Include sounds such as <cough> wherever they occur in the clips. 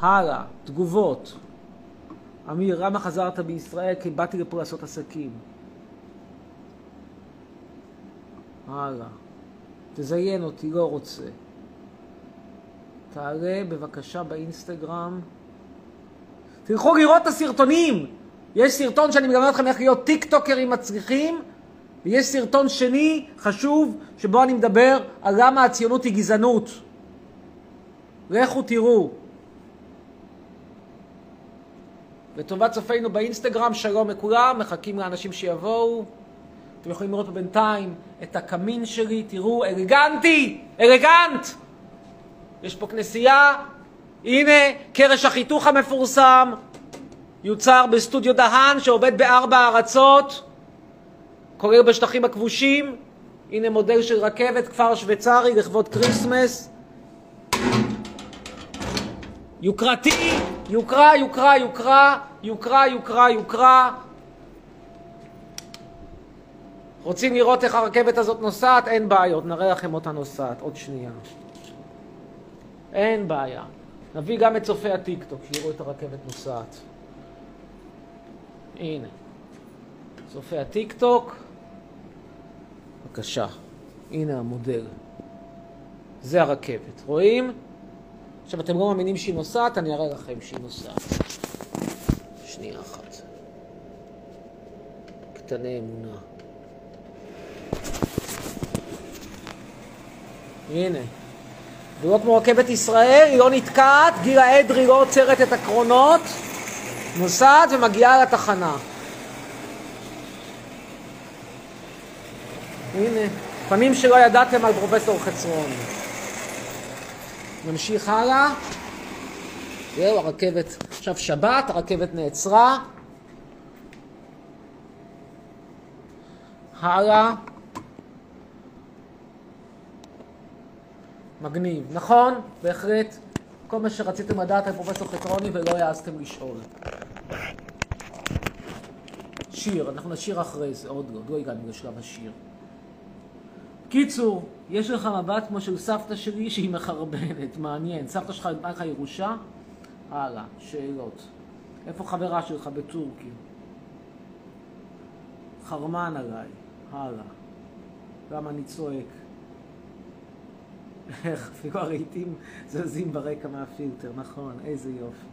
הלאה, תגובות. אמיר, למה חזרת בישראל? כי באתי לפה לעשות עסקים. הלאה. תזיין אותי, לא רוצה. תעלה בבקשה באינסטגרם. תלכו לראות את הסרטונים! יש סרטון שאני מלמד אתכם איך להיות טיק טוקרים מצליחים, ויש סרטון שני, חשוב, שבו אני מדבר על למה הציונות היא גזענות. לכו תראו. לטובת צופינו באינסטגרם, שלום לכולם, מחכים לאנשים שיבואו. אתם יכולים לראות פה בינתיים את הקמין שלי, תראו, אלגנטי, אלגנט! יש פה כנסייה, הנה קרש החיתוך המפורסם, יוצר בסטודיו דהן שעובד בארבע ארצות, כולל בשטחים הכבושים, הנה מודל של רכבת, כפר שוויצרי לכבוד כריסמס. יוקרתי, יוקרה, יוקרה, יוקרה, יוקרה, יוקרה, יוקרה. רוצים לראות איך הרכבת הזאת נוסעת? אין בעיות, נראה לכם אותה נוסעת. עוד שנייה. אין בעיה. נביא גם את צופי הטיקטוק, שיראו את הרכבת נוסעת. הנה. צופי הטיקטוק. בבקשה. הנה המודל. זה הרכבת. רואים? עכשיו, אתם לא מאמינים שהיא נוסעת, אני אראה לכם שהיא נוסעת. שנייה אחת. קטני אמונה. הנה. לראות כמו רכבת ישראל, היא לא נתקעת, גילה אדרי לא עוצרת את הקרונות, נוסעת ומגיעה לתחנה. הנה, פנים שלא ידעתם על פרופסור חצרון. נמשיך הלאה. זהו, הרכבת, עכשיו שבת, הרכבת נעצרה. הלאה. מגניב. נכון, בהחלט, כל מה שרציתם לדעת על פרופסור חצרוני ולא העזתם לשאול. שיר, אנחנו נשיר אחרי זה, עוד לא, לא הגענו לשלב השיר. קיצור, יש לך מבט כמו של סבתא שלי שהיא מחרבנת, מעניין. סבתא שלך נתנה לך ירושה? הלאה, שאלות. איפה חברה שלך בטורקי? חרמן עליי, הלאה. למה אני צועק? איך אפילו הרהיטים זזים ברקע מהפילטר, נכון, איזה יופי.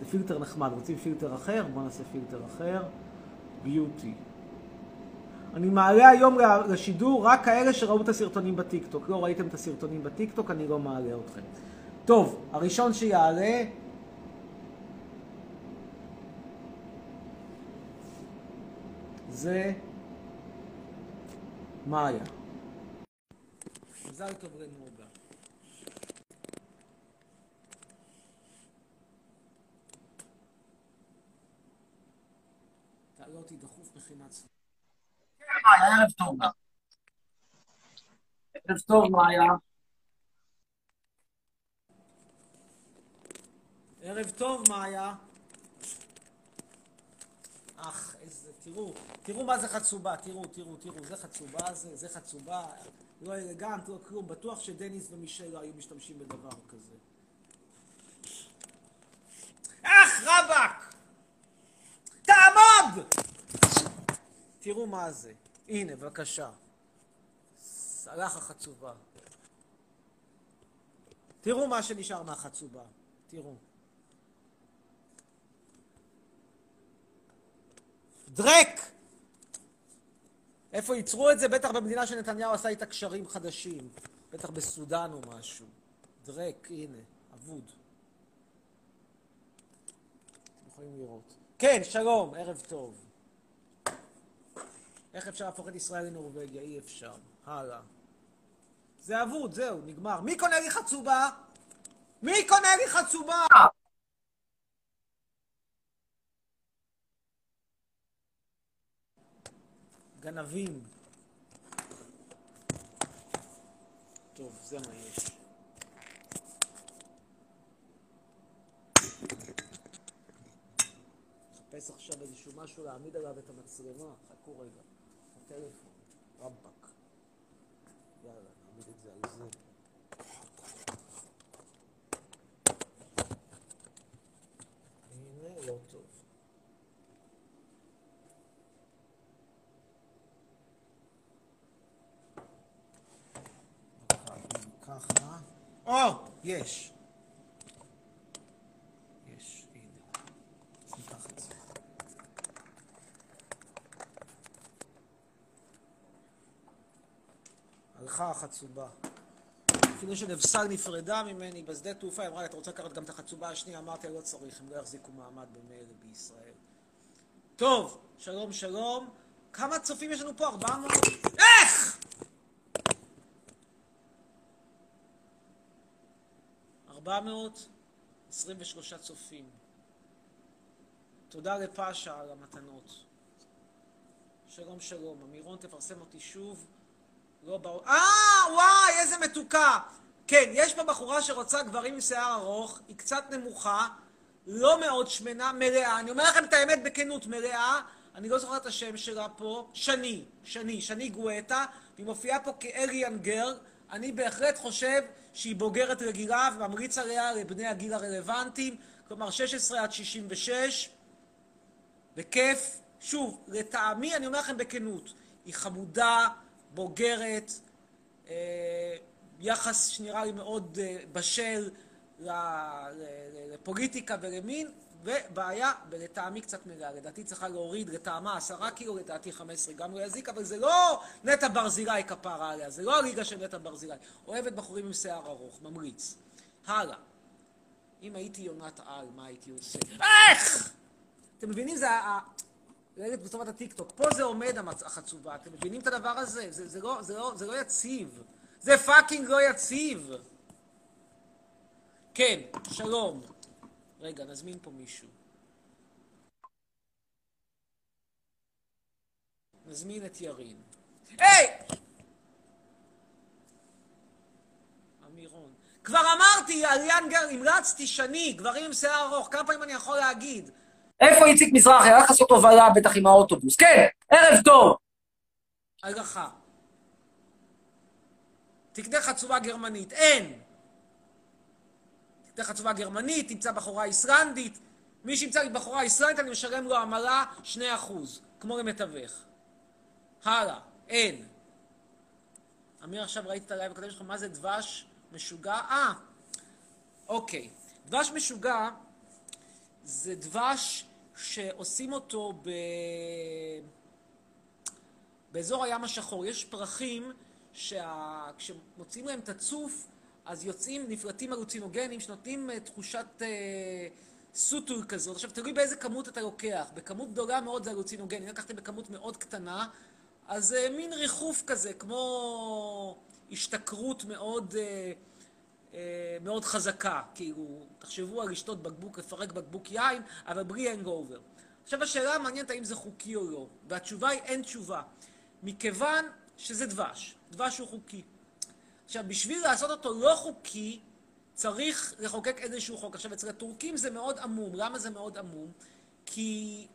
זה פילטר נחמד, רוצים פילטר אחר? בואו נעשה פילטר אחר. beauty. אני מעלה היום לשידור רק כאלה שראו את הסרטונים בטיקטוק. לא ראיתם את הסרטונים בטיקטוק, אני לא מעלה אתכם. טוב, הראשון שיעלה... זה מאיה. מזל טוב לנוגה. תעלה אותי דחוף מכינת סביבה. מאיה, ערב טוב. ערב טוב, מאיה. ערב טוב, מאיה. אך, איזה, תראו, תראו מה זה חצובה, תראו, תראו, תראו, זה חצובה, זה, זה חצובה, לא אלגנט, לא כלום, בטוח שדניס ומישל לא היו משתמשים בדבר כזה. אך, רבאק! תעמוד! תראו מה זה. הנה, בבקשה. הלך החצובה. תראו מה שנשאר מהחצובה. תראו. דרק! איפה ייצרו את זה? בטח במדינה שנתניהו עשה איתה קשרים חדשים. בטח בסודאן או משהו. דרק, הנה, אבוד. אתם יכולים לראות. כן, שלום, ערב טוב. איך אפשר להפוך את ישראל לנורבגיה? אי אפשר. הלאה. זה אבוד, זהו, נגמר. מי קונה לי חצובה? מי קונה לי חצובה? גנבים. טוב, זה מה יש. מחפש עכשיו איזשהו משהו להעמיד עליו את המצלמה. חכו רגע. הטלפון. רבאק. יאללה, נעמיד את זה על זה. לא טוב. ככה. או. יש, הנה. אז ניקח את זה. הלכה החצובה. אפילו שנבשר נפרדה ממני בשדה תעופה, היא אמרה לי, אתה רוצה לקחת גם את החצובה השנייה? אמרתי, לא צריך, הם לא יחזיקו מעמד במילא בישראל. טוב, שלום שלום. כמה צופים יש לנו פה? 400? איך? 423 צופים. תודה לפאשה על המתנות. שלום שלום. אמירון תפרסם אותי שוב. לא באו... אה, וואי, איזה מתוקה. כן, יש פה בחורה שרוצה גברים עם שיער ארוך, היא קצת נמוכה, לא מאוד שמנה, מלאה. אני אומר לכם את האמת בכנות, מלאה. אני לא זוכר את השם שלה פה. שני, שני, שני גואטה, והיא מופיעה פה כאליאן גר. אני בהחלט חושב שהיא בוגרת רגילה וממריץ עליה לבני הגיל הרלוונטיים, כלומר 16 עד 66, בכיף. שוב, לטעמי, אני אומר לכם בכנות, היא חמודה, בוגרת, אה, יחס שנראה לי מאוד אה, בשל לפוליטיקה ולמין, ובעיה, ולטעמי קצת מלאה. לדעתי צריכה להוריד לטעמה עשרה קילו, לדעתי חמש עשרה גם לא יזיק, אבל זה לא נטע ברזילי כפרה עליה, זה לא הליגה של נטע ברזילי. אוהבת בחורים עם שיער ארוך, ממריץ. הלאה. אם הייתי יונת על, מה הייתי עושה? איך? אתם מבינים? זה ה... לילד בסופת הטיקטוק. פה זה עומד החצובה. אתם מבינים את הדבר הזה? זה, זה, לא, זה, לא, זה לא יציב. זה fucking לא יציב. כן, שלום. רגע, נזמין פה מישהו. נזמין את ירין. היי! אמירון. כבר אמרתי, עליאן גר, המלצתי שני, גברים עם שיער ארוך, כמה פעמים אני יכול להגיד? איפה איציק מזרחי? הלך לעשות הובלה בטח עם האוטובוס. כן, ערב טוב. הלכה. תקנה חצובה גרמנית. אין. תקנה חצובה גרמנית, תמצא בחורה איסלנדית. מי שימצא לי בחורה איסלנדית, אני משלם לו עמלה 2%, כמו למתווך. הלאה, אין. אמיר, עכשיו ראית את הלייב הקודם שלך, מה זה דבש משוגע? אה, אוקיי. דבש משוגע זה דבש שעושים אותו ב... באזור הים השחור. יש פרחים שכשמוצאים להם את הצוף, אז יוצאים, נפלטים הלוצינוגנים שנותנים אה, תחושת אה, סוטול כזאת. עכשיו, תלוי באיזה כמות אתה לוקח. בכמות גדולה מאוד זה הלוצינוגנים. אם לקחתם בכמות מאוד קטנה, אז אה, מין ריחוף כזה, כמו השתכרות מאוד... אה, מאוד חזקה, כאילו, תחשבו על לשתות בקבוק, לפרק בקבוק יין, אבל בלי hangover. עכשיו השאלה המעניינת האם זה חוקי או לא, והתשובה היא אין תשובה, מכיוון שזה דבש, דבש הוא חוקי. עכשיו, בשביל לעשות אותו לא חוקי, צריך לחוקק איזשהו חוק. עכשיו, אצל הטורקים זה מאוד עמום. למה זה מאוד עמום? כי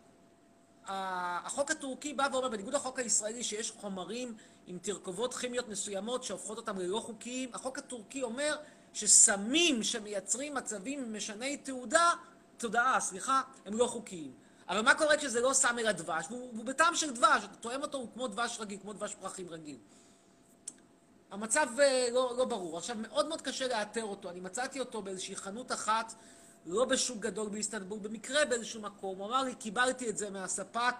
החוק הטורקי בא ואומר, בניגוד לחוק הישראלי, שיש חומרים עם תרכובות כימיות מסוימות שהופכות אותם ללא חוקיים, החוק הטורקי אומר שסמים שמייצרים מצבים משני תעודה, תודעה, סליחה, הם לא חוקיים. אבל מה קורה כשזה לא סם אלא דבש? והוא, והוא בטעם של דבש, אתה תואם אותו, הוא כמו דבש רגיל, כמו דבש פרחים רגיל. המצב uh, לא, לא ברור. עכשיו, מאוד מאוד קשה לאתר אותו. אני מצאתי אותו באיזושהי חנות אחת, לא בשוק גדול באיסטנבול, במקרה באיזשהו מקום. הוא אמר לי, קיבלתי את זה מהספק,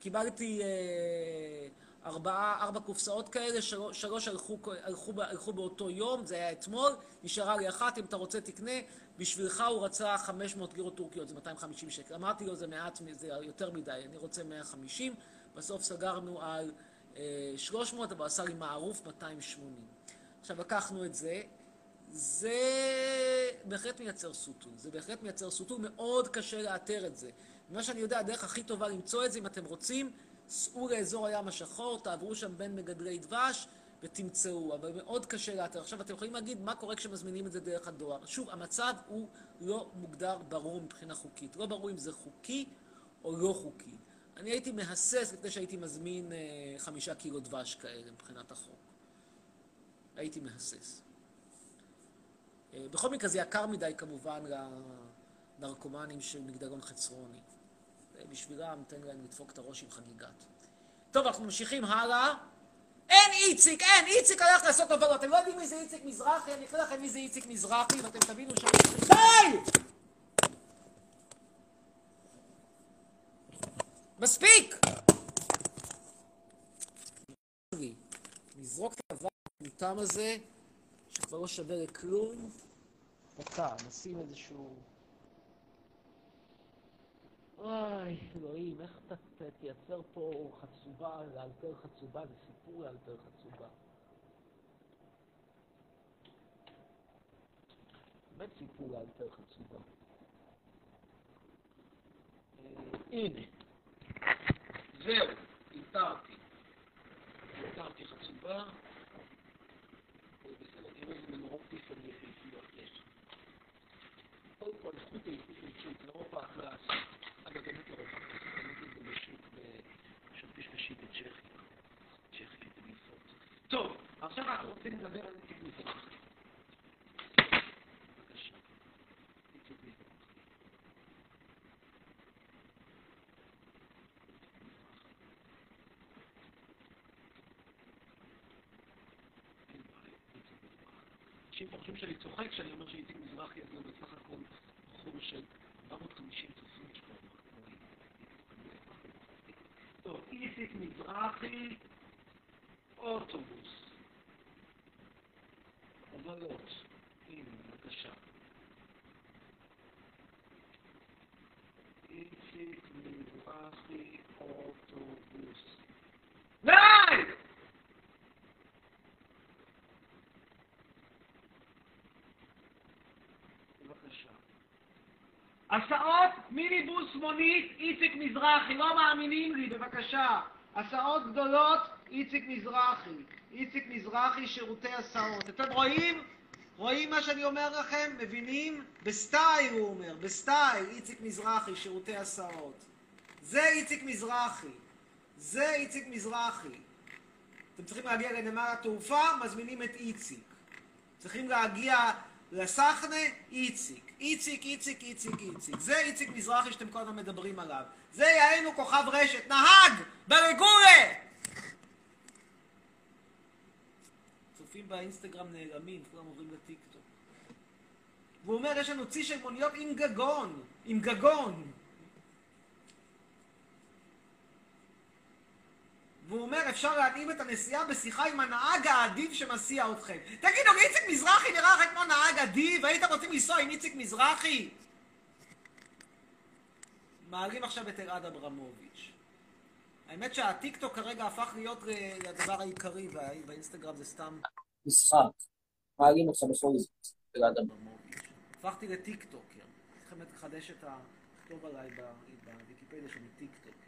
קיבלתי... Uh, ארבעה, ארבע קופסאות כאלה, שלוש, שלוש הלכו, הלכו, הלכו באותו יום, זה היה אתמול, נשארה לי אחת, אם אתה רוצה תקנה, בשבילך הוא רצה 500 גירות טורקיות, זה 250 שקל. אמרתי לו, זה מעט, זה יותר מדי, אני רוצה 150, בסוף סגרנו על אה, 300, אבל עשה לי מערוף 280. עכשיו לקחנו את זה, זה בהחלט מייצר סוטול, זה בהחלט מייצר סוטול, מאוד קשה לאתר את זה. מה שאני יודע, הדרך הכי טובה למצוא את זה, אם אתם רוצים, סעו לאזור הים השחור, תעברו שם בין מגדלי דבש ותמצאו, אבל מאוד קשה לאתר. עכשיו, אתם יכולים להגיד מה קורה כשמזמינים את זה דרך הדואר. שוב, המצב הוא לא מוגדר ברור מבחינה חוקית. לא ברור אם זה חוקי או לא חוקי. אני הייתי מהסס לפני שהייתי מזמין אה, חמישה קילו דבש כאלה מבחינת החוק. הייתי מהסס. אה, בכל מקרה זה יקר מדי כמובן נרקומנים של מגדלון חצרוני. בשבילם, תן להם לדפוק את הראש עם חגיגת. טוב, אנחנו ממשיכים הלאה. אין איציק, אין, איציק הלך לעשות עבודה. אתם לא יודעים מי זה איציק מזרחי? אני אקרא לכם מי זה איציק מזרחי, ואתם תבינו ש... די! מספיק! נזרוק את הדבר המוטם הזה, שכבר לא שווה לכלום. דקה, נשים איזשהו... אוי, אלוהים, איך אתה תייצר פה חצובה, לאלתר חצובה, זה סיפור לאלתר חצובה. באמת סיפור לאלתר חצובה. הנה. זהו, איתרתי. איתרתי חצובה. באכלס. אגב, קניתי את זה בשוק, בשוק. צ'כיה, בניסות. טוב, עכשיו אנחנו רוצים לדבר על מזרחי. אנשים חושבים שאני צוחק כשאני אומר שאיציק מזרחי הזה הוא בסך הכל בחור של 450 צופים איציק מזרחי, אוטובוס. הובלות. הנה, בבקשה. איציק מזרחי, אוטובוס. די! בבקשה. הסעות מיניבוס מונית איציק מזרחי, לא מאמינים לי, בבקשה. הסעות גדולות איציק מזרחי. איציק מזרחי, שירותי הסעות. אתם רואים? רואים מה שאני אומר לכם? מבינים? בסטייל, הוא אומר, בסטייל, איציק מזרחי, שירותי הסעות. זה איציק מזרחי. זה איציק מזרחי. אתם צריכים להגיע לנמל התעופה, מזמינים את איציק. צריכים להגיע לסחנה, איציק. איציק, איציק, איציק, איציק. זה איציק מזרחי שאתם הזמן מדברים עליו. זה יענו כוכב רשת, נהג! ברגולה! צופים באינסטגרם נעלמים, כולם עוברים לטיקטוק. והוא אומר, יש לנו צי של מוניות עם גגון. עם גגון. והוא אומר, אפשר להתאים את הנסיעה בשיחה עם הנהג האדיב שמסיע אתכם. תגידו, איציק מזרחי נראה לך כמו נהג אדיב? הייתם רוצים לנסוע עם איציק מזרחי? מעלים עכשיו את אלעד אברמוביץ'. האמת שהטיקטוק כרגע הפך להיות לדבר העיקרי, והאינסטגרם זה סתם משחק. מעלים עכשיו בכל זאת, אלעד אברמוביץ'. הפכתי לטיקטוקר. צריכים לחדש את ה... לכתוב עליי בוויקיפדיה שלי טיקטוקר.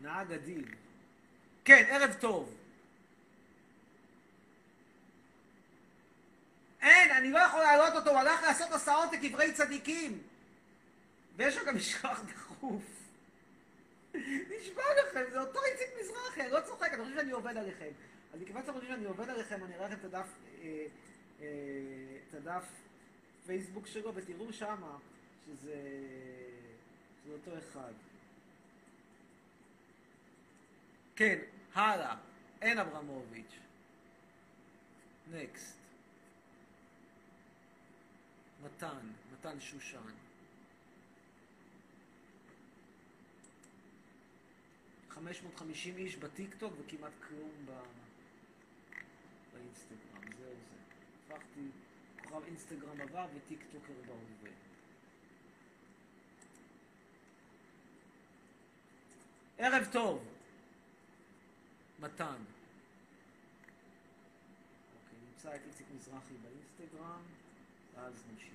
נהג אדיב. כן, ערב טוב. אין, אני לא יכול להעלות אותו, הוא הלך לעשות הסעות לקברי צדיקים. ויש לו גם משלוח דחוף. נשבע לכם, זה אותו איציק מזרחי, אני לא צוחק, אני חושב שאני עובד עליכם. אז מכיוון שאתם חושבים שאני עובד עליכם, אני אראה לכם את הדף, אה, אה, את הדף פייסבוק שלו, ותראו שמה שזה, שזה אותו אחד. כן, הלאה. אין אברמוביץ'. נקסט. מתן, מתן שושן. חמש מאות חמישים איש בטיקטוק וכמעט כלום ב... באינסטגרם, זהו זה. הפכתי כוכב אינסטגרם עבר וטיקטוקר בהווה. ערב טוב. מתן. אוקיי, נמצא את איציק מזרחי באינסטגרם, ואז נמשיך.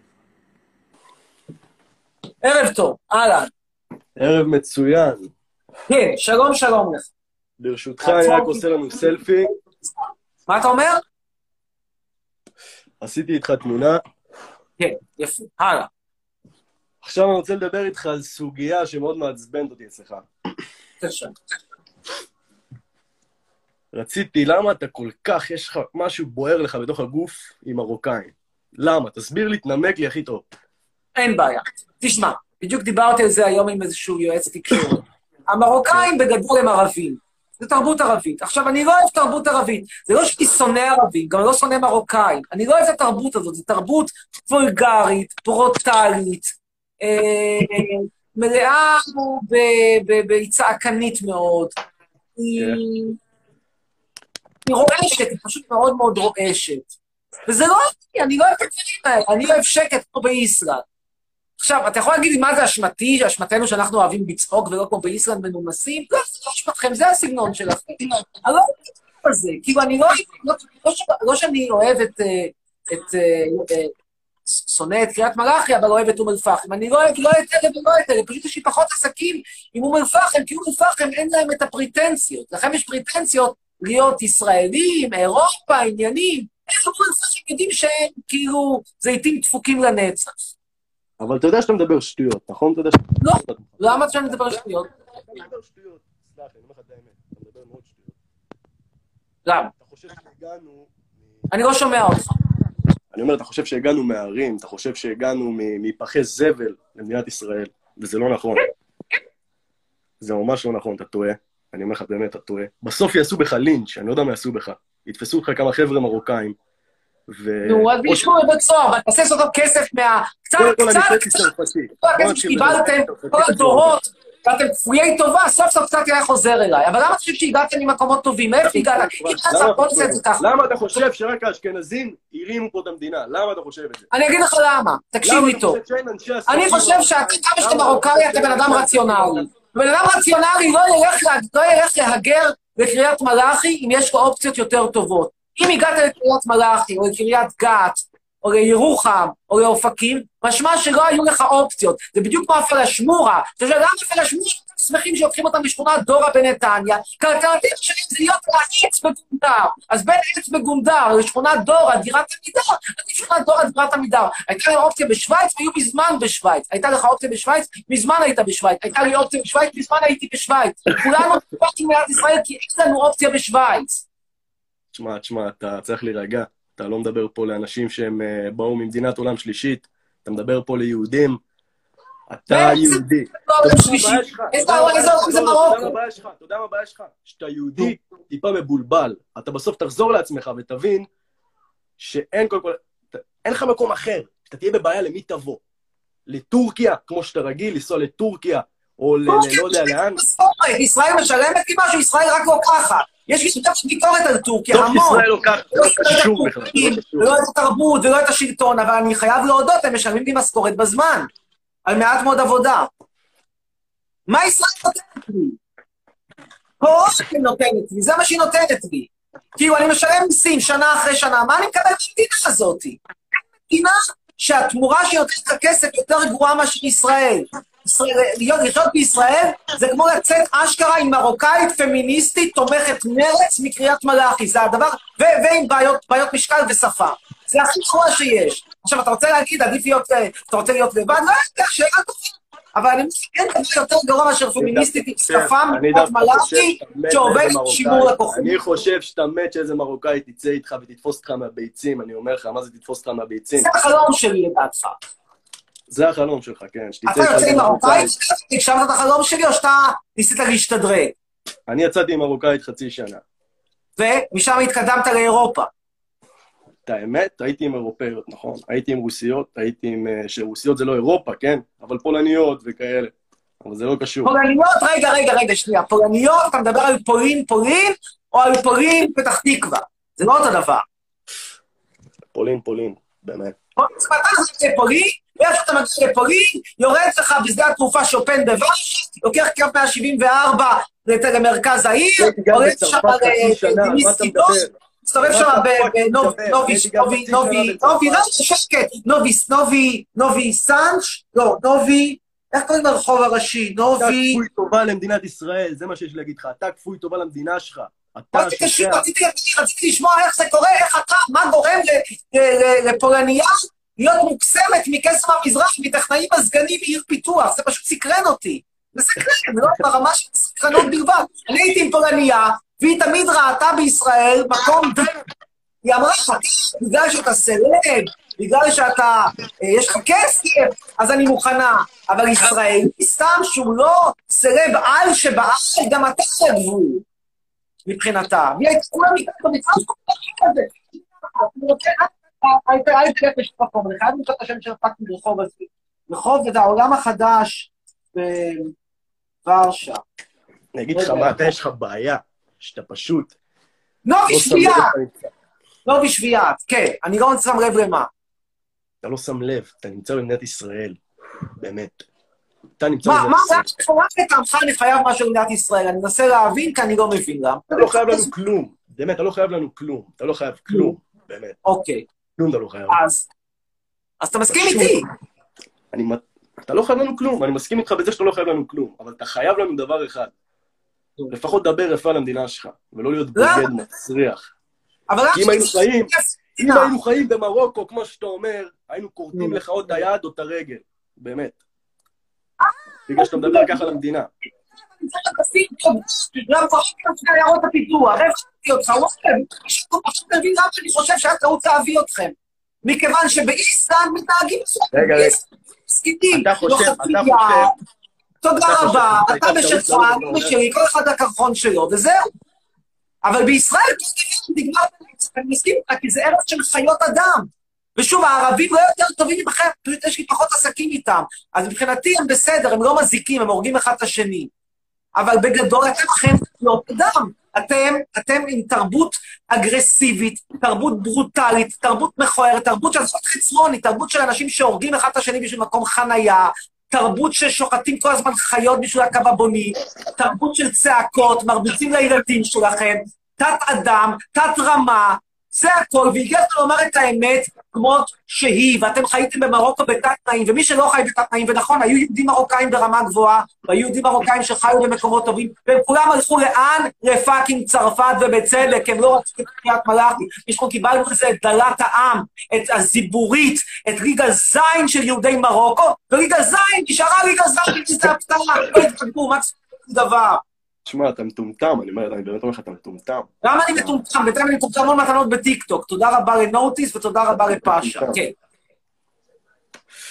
ערב טוב, אהלן. ערב מצוין. כן, שלום שלום לך. ברשותך, אני רק עושה לנו סלפי. מה אתה אומר? עשיתי איתך תמונה. כן, יפה, הלאה. עכשיו אני רוצה לדבר איתך על סוגיה שמאוד מעצבנת אותי אצלך. בבקשה. רציתי, למה אתה כל כך, יש לך משהו בוער לך בתוך הגוף עם מרוקאים? למה? תסביר לי, תנמק לי הכי טוב. אין בעיה. תשמע, בדיוק דיברתי על זה היום עם איזשהו יועץ תקשורת. המרוקאים בגדול הם ערבים. זה תרבות ערבית. עכשיו, אני לא אוהב תרבות ערבית. זה לא שאני שונא ערבים, גם לא שונא מרוקאים. אני לא אוהב את התרבות הזאת, זו תרבות וולגרית, ברוטלית, אה, מלאה היא צעקנית מאוד. היא היא רועשת, היא פשוט מאוד מאוד רועשת. וזה לא אני, אני לא אוהב את הדברים האלה, אני אוהב שקט כמו באיסלנד. עכשיו, אתה יכול להגיד לי מה זה אשמתי, אשמתנו שאנחנו אוהבים לצחוק ולא כמו באיסלנד מנומסים? לא, זה לא אשמתכם, זה הסגנון שלכם. אני לא אוהב את זה, כאילו, אני לא, לא, לא, לא שאני אוהב את, אה, את, אה, אה, שונא את קריית מלאכי, אבל אוהב את אום אל-פחם. אני לא אוהב לא את אלה ולא את אלה, פשוט יש לי פחות עסקים עם אום אל-פחם, כי אום אל-פחם אין להם את הפריטנציות. לכם יש פריטנציות להיות ישראלים, אירופה, עניינים. איך אום אל-פחם יודעים שהם כאילו זיתים דפוקים לנצח. אבל אתה יודע שאתה מדבר שטויות, נכון? אתה יודע ש... לא, למה שאני מדבר שטויות? אתה מדבר שטויות, סלח לי, אני אומר לך את האמת, אתה מדבר מאוד שטויות. למה? אתה חושב שהגענו... אני לא שומע אותך. אני אומר, אתה חושב שהגענו מהערים, אתה חושב שהגענו מפחי זבל למדינת ישראל, וזה לא נכון. זה ממש לא נכון, אתה טועה. אני אומר לך, באמת, אתה טועה. בסוף יעשו בך לינץ', אני לא יודע מה יעשו בך. יתפסו אותך כמה חבר'ה מרוקאים, ו... נו, אז ישבו בבית סוהר, ותעשה אותו כסף מה... קצת, קצת, קצת, כל הכסף שקיבלתם, כל הדורות, ואתם כפויי טובה, סוף סוף קצת היה חוזר אליי. אבל למה אתה חושב שהגעתם ממקומות טובים? מאיפה הגעת? למה אתה חושב שרק האשכנזים הרימו פה את המדינה? למה אתה חושב את זה? אני אגיד לך למה, תקשיב לי טוב. אני חושב שאתה, כמה שאתה מרוקאי, אתה בן אדם רציונלי. בן אדם רציונלי לא ילך, לא ילך להגר לקריית מלאכי אם יש לו אופציות יותר טובות. אם הגעת לקריית מלאכי, או לקריית גת, או לירוחם, או לאופקים, משמע שלא היו לך אופציות. זה בדיוק כמו הפלשמורה. אתה יודע, למה הפלשמורה שמחים שלוקחים אותם לשכונת דורה בנתניה? כי האלטרנטיבה שלהם זה להיות לעץ בגונדר. אז בין עץ בגונדר לשכונת דורה, דירת עמידר, עדיף שכונת דורה, דירת עמידר. הייתה לי אופציה בשוויץ, והיו מזמן בשוויץ. הייתה לך אופציה בשוויץ, מזמן היית בשוויץ. הייתה לי אופציה בשוויץ, מזמן הייתי בשוויץ. כולנו דיברתי במדינת ישראל כי אין לנו אופציה בשוויץ. תשמע, תשמע, אתה צריך להירגע. אתה לא מדבר פה לאנשים שהם uh, באו ממדינת עולם שלישית, אתה מדבר פה ליהודים. אתה יהודי. אתה יודע מה הבעיה שלך? שאתה יהודי טיפה מבולבל. אתה בסוף תחזור לעצמך ותבין שאין כל כל... אין לך מקום אחר. כשאתה תהיה בבעיה, למי תבוא? לטורקיה, כמו שאתה רגיל, לנסוע לטורקיה, או ל... לא יודע לאן. ישראל משלמת לי משהו, ישראל רק לוקחת. יש לי שיטה של ביקורת על טורקיה, המון. ישראל לוקחת, לא קשור בכלל. לא את התרבות ולא את השלטון, אבל אני חייב להודות, הם משלמים לי משכורת בזמן, על מעט מאוד עבודה. מה ישראל נותנת לי? היא נותנת לי, זה מה שהיא נותנת לי. כאילו, אני משלם מיסים שנה אחרי שנה, מה אני מקבל במדינה הזאת? מדינה שהתמורה שנותנת לך כסף יותר גרועה מאשר ישראל. לחיות בישראל זה כמו לצאת אשכרה עם מרוקאית פמיניסטית תומכת מרץ מקריית מלאכי, זה הדבר, ו- ועם בעיות, בעיות משקל ושפה. זה הכי גרוע שיש. עכשיו, אתה רוצה להגיד, עדיף להיות, אה, אתה רוצה להיות לבד? לא יודע, שאלה טובה. אבל אני חושב שאין דבר יותר גרוע מאשר פמיניסטית עם שפה מקריית מלאכי שעובדת שימור לקוחות. אני חושב שאתה מת שאיזה מרוקאי תצא איתך ותתפוס אותך מהביצים, אני אומר לך, מה זה תתפוס אותך מהביצים? זה החלום שלי לדעתך. זה החלום שלך, כן. אתה יוצא עם מרוקאית? הגשמת את החלום שלי, או שאתה ניסית להשתדרג? אני יצאתי עם מרוקאית חצי שנה. ומשם התקדמת לאירופה. את האמת, הייתי עם אירופאיות, נכון. הייתי עם רוסיות, הייתי עם... אה, שרוסיות זה לא אירופה, כן? אבל פולניות וכאלה. אבל זה לא קשור. פולניות, רגע, רגע, רגע, שנייה. פולניות, אתה מדבר על פולין, פולין, או על פולין, פתח תקווה. זה לא אותו דבר. פולין, פולין, באמת. פולין, ואיפה אתה מגיע לפולין, יורד לך בשדה התעופה שופן בוורשה, לוקח קו 174 למרכז העיר, יורד שם לדימיסקידון, מסתובב שם בנובי, נובי, נובי, נובי, נובי, שקט, נובי, נובי, נובי סאנץ', לא, נובי, איך קוראים לרחוב הראשי? נובי... אתה כפוי טובה למדינת ישראל, זה מה שיש להגיד לך, אתה כפוי טובה למדינה שלך. רציתי לשמוע איך זה קורה, איך אתה, מה גורם לפולניה להיות מוקסמת מקסם המזרח, מטכנאים מזגנים מעיר פיתוח, זה פשוט סקרן אותי. זה סקרן, לא ברמה של סקרנות בלבד. אני הייתי עם פולניה, והיא תמיד ראתה בישראל מקום ד... היא אמרה, חכה, בגלל שאתה סלב, בגלל שאתה, אה, יש לך כסף, אז אני מוכנה. אבל ישראלי, סתם שהוא לא סרב על שבעל, גם אתה סרבו, מבחינתה. והיא הייתה כולה מתחת למצב כזה. הולך לשום מקום, אני חייב למצוא את השם של פאקינג רחוב הזה. רחוב זה העולם החדש בוורשה. אני אגיד לך מה, אתה יש לך בעיה, שאתה פשוט... נובי לא אתה נמצא- נובי שביעייה, כן. אני לא שם לב למה. אתה לא שם לב, אתה נמצא במדינת ישראל, באמת. אתה נמצא מה, במדינת מה, ישראל. רק לטעמך אני חייב משהו למדינת ישראל. אני מנסה להבין, כי אני לא מבין למה. אתה לא חייב לנו כלום. באמת, אתה לא חייב לנו כלום. אתה לא חייב כלום, באמת. אוקיי, כלום אתה לא חייב. אז... אז אתה מסכים איתי. אני, אתה לא חייב לנו כלום, אני מסכים איתך בזה שאתה לא חייב לנו כלום, אבל אתה חייב לנו דבר אחד. לפחות דבר יפה על המדינה שלך, ולא להיות למה? בוגד מסריח. אבל כי אם היינו חיים, אם אה. היינו חיים במרוקו, כמו שאתה אומר, היינו כורתים. לך או את היד או את הרגל. באמת. בגלל שאתה מדבר ככה על המדינה. גם קוראים לך עיירות הפיתוח, הבנתי אותך, וואלה, עכשיו אתה מבין למה אני חושב שהיה טעות להביא אתכם. מכיוון שבאיסלנד מתנהגים רגע, רגע. אתה חושב, לא אתה חפייה. חושב, תודה רבה, אתה בשלך, אני בשלי, כל אחד הקרחון שלו, וזהו. אבל בישראל נגמר, אני מסכים איתך, כי זה ארץ של חיות אדם. ושוב, הערבים לא יותר טובים פשוט יש לי פחות עסקים איתם. אז מבחינתי הם בסדר, הם לא מזיקים, הם הורגים אחד את השני. אבל בגדול אתם אכן חיות אדם. אתם, אתם עם תרבות אגרסיבית, תרבות ברוטלית, תרבות מכוערת, תרבות של לעשות חצרוני, תרבות של אנשים שהורגים אחד את השני בשביל מקום חנייה, תרבות ששוחטים כל הזמן חיות בשביל הקו הבוני, תרבות של צעקות, מרביצים לילדים שלכם, תת-אדם, תת-רמה, זה הכל, והגיע הזמן לומר את האמת כמות שהיא, ואתם חייתם במרוקו בתת-תנאים, ומי שלא חי בתת-תנאים, ונכון, היו יהודים מרוקאים ברמה גבוהה, והיו יהודים מרוקאים שחיו במקומות טובים, והם כולם הלכו לאן? לפאקינג צרפת, ובצדק, הם לא רצו את קריית מלאכי. אנחנו קיבלנו לזה את דלת העם, את הזיבורית, את ליגה זין של יהודי מרוקו, וליגה זין, נשארה ליגה זין, זה הפתעה, לא התקדמו, מה זה דבר? תשמע, אתה מטומטם, אני אומר, אני באמת אומר לך, אתה מטומטם. למה אני מטומטם? בינתיים אני מטומטם המון מתנות בטיקטוק. תודה רבה לנוטיס ותודה רבה לפאשה. כן.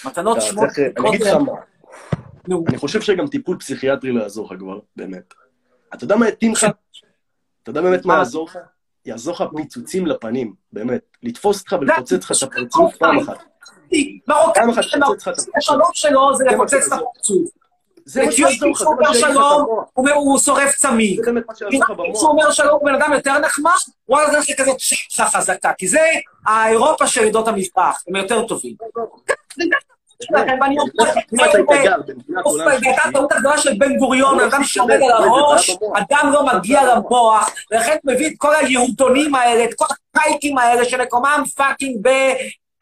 מתנות שמות. אני אגיד לך מה, אני חושב שגם טיפול פסיכיאטרי לא יעזור לך כבר, באמת. אתה יודע מה יתאים לך? אתה יודע באמת מה מה? יעזור לך? יעזור לך פיצוצים לפנים, באמת. לתפוס אותך ולפוצץ לך את הפרצוף פעם אחת. פעם אחת לפוצץ לך את הפרצוף. זה זה מה. זה זה מה אומר שלום. הוא הוא שורף צמיג. זה כשהוא. אומר שלום, הוא בן אדם יותר נחמד, וואלה, זה יש לי כזאת שחה חזקה. כי זה האירופה של עדות המזרח, הם יותר טובים. זה גם שלכם, ואני אומר, אם אתה היית גר במדינת אוף, עולם והייתה שלישי, הטעות הגדולה של בן גוריון, לא, אדם שעומד לא, על זה הראש. אדם לא מגיע למוח, ולכן מביא את כל היהודונים האלה, את כל הקייקים האלה, שמקומם fucking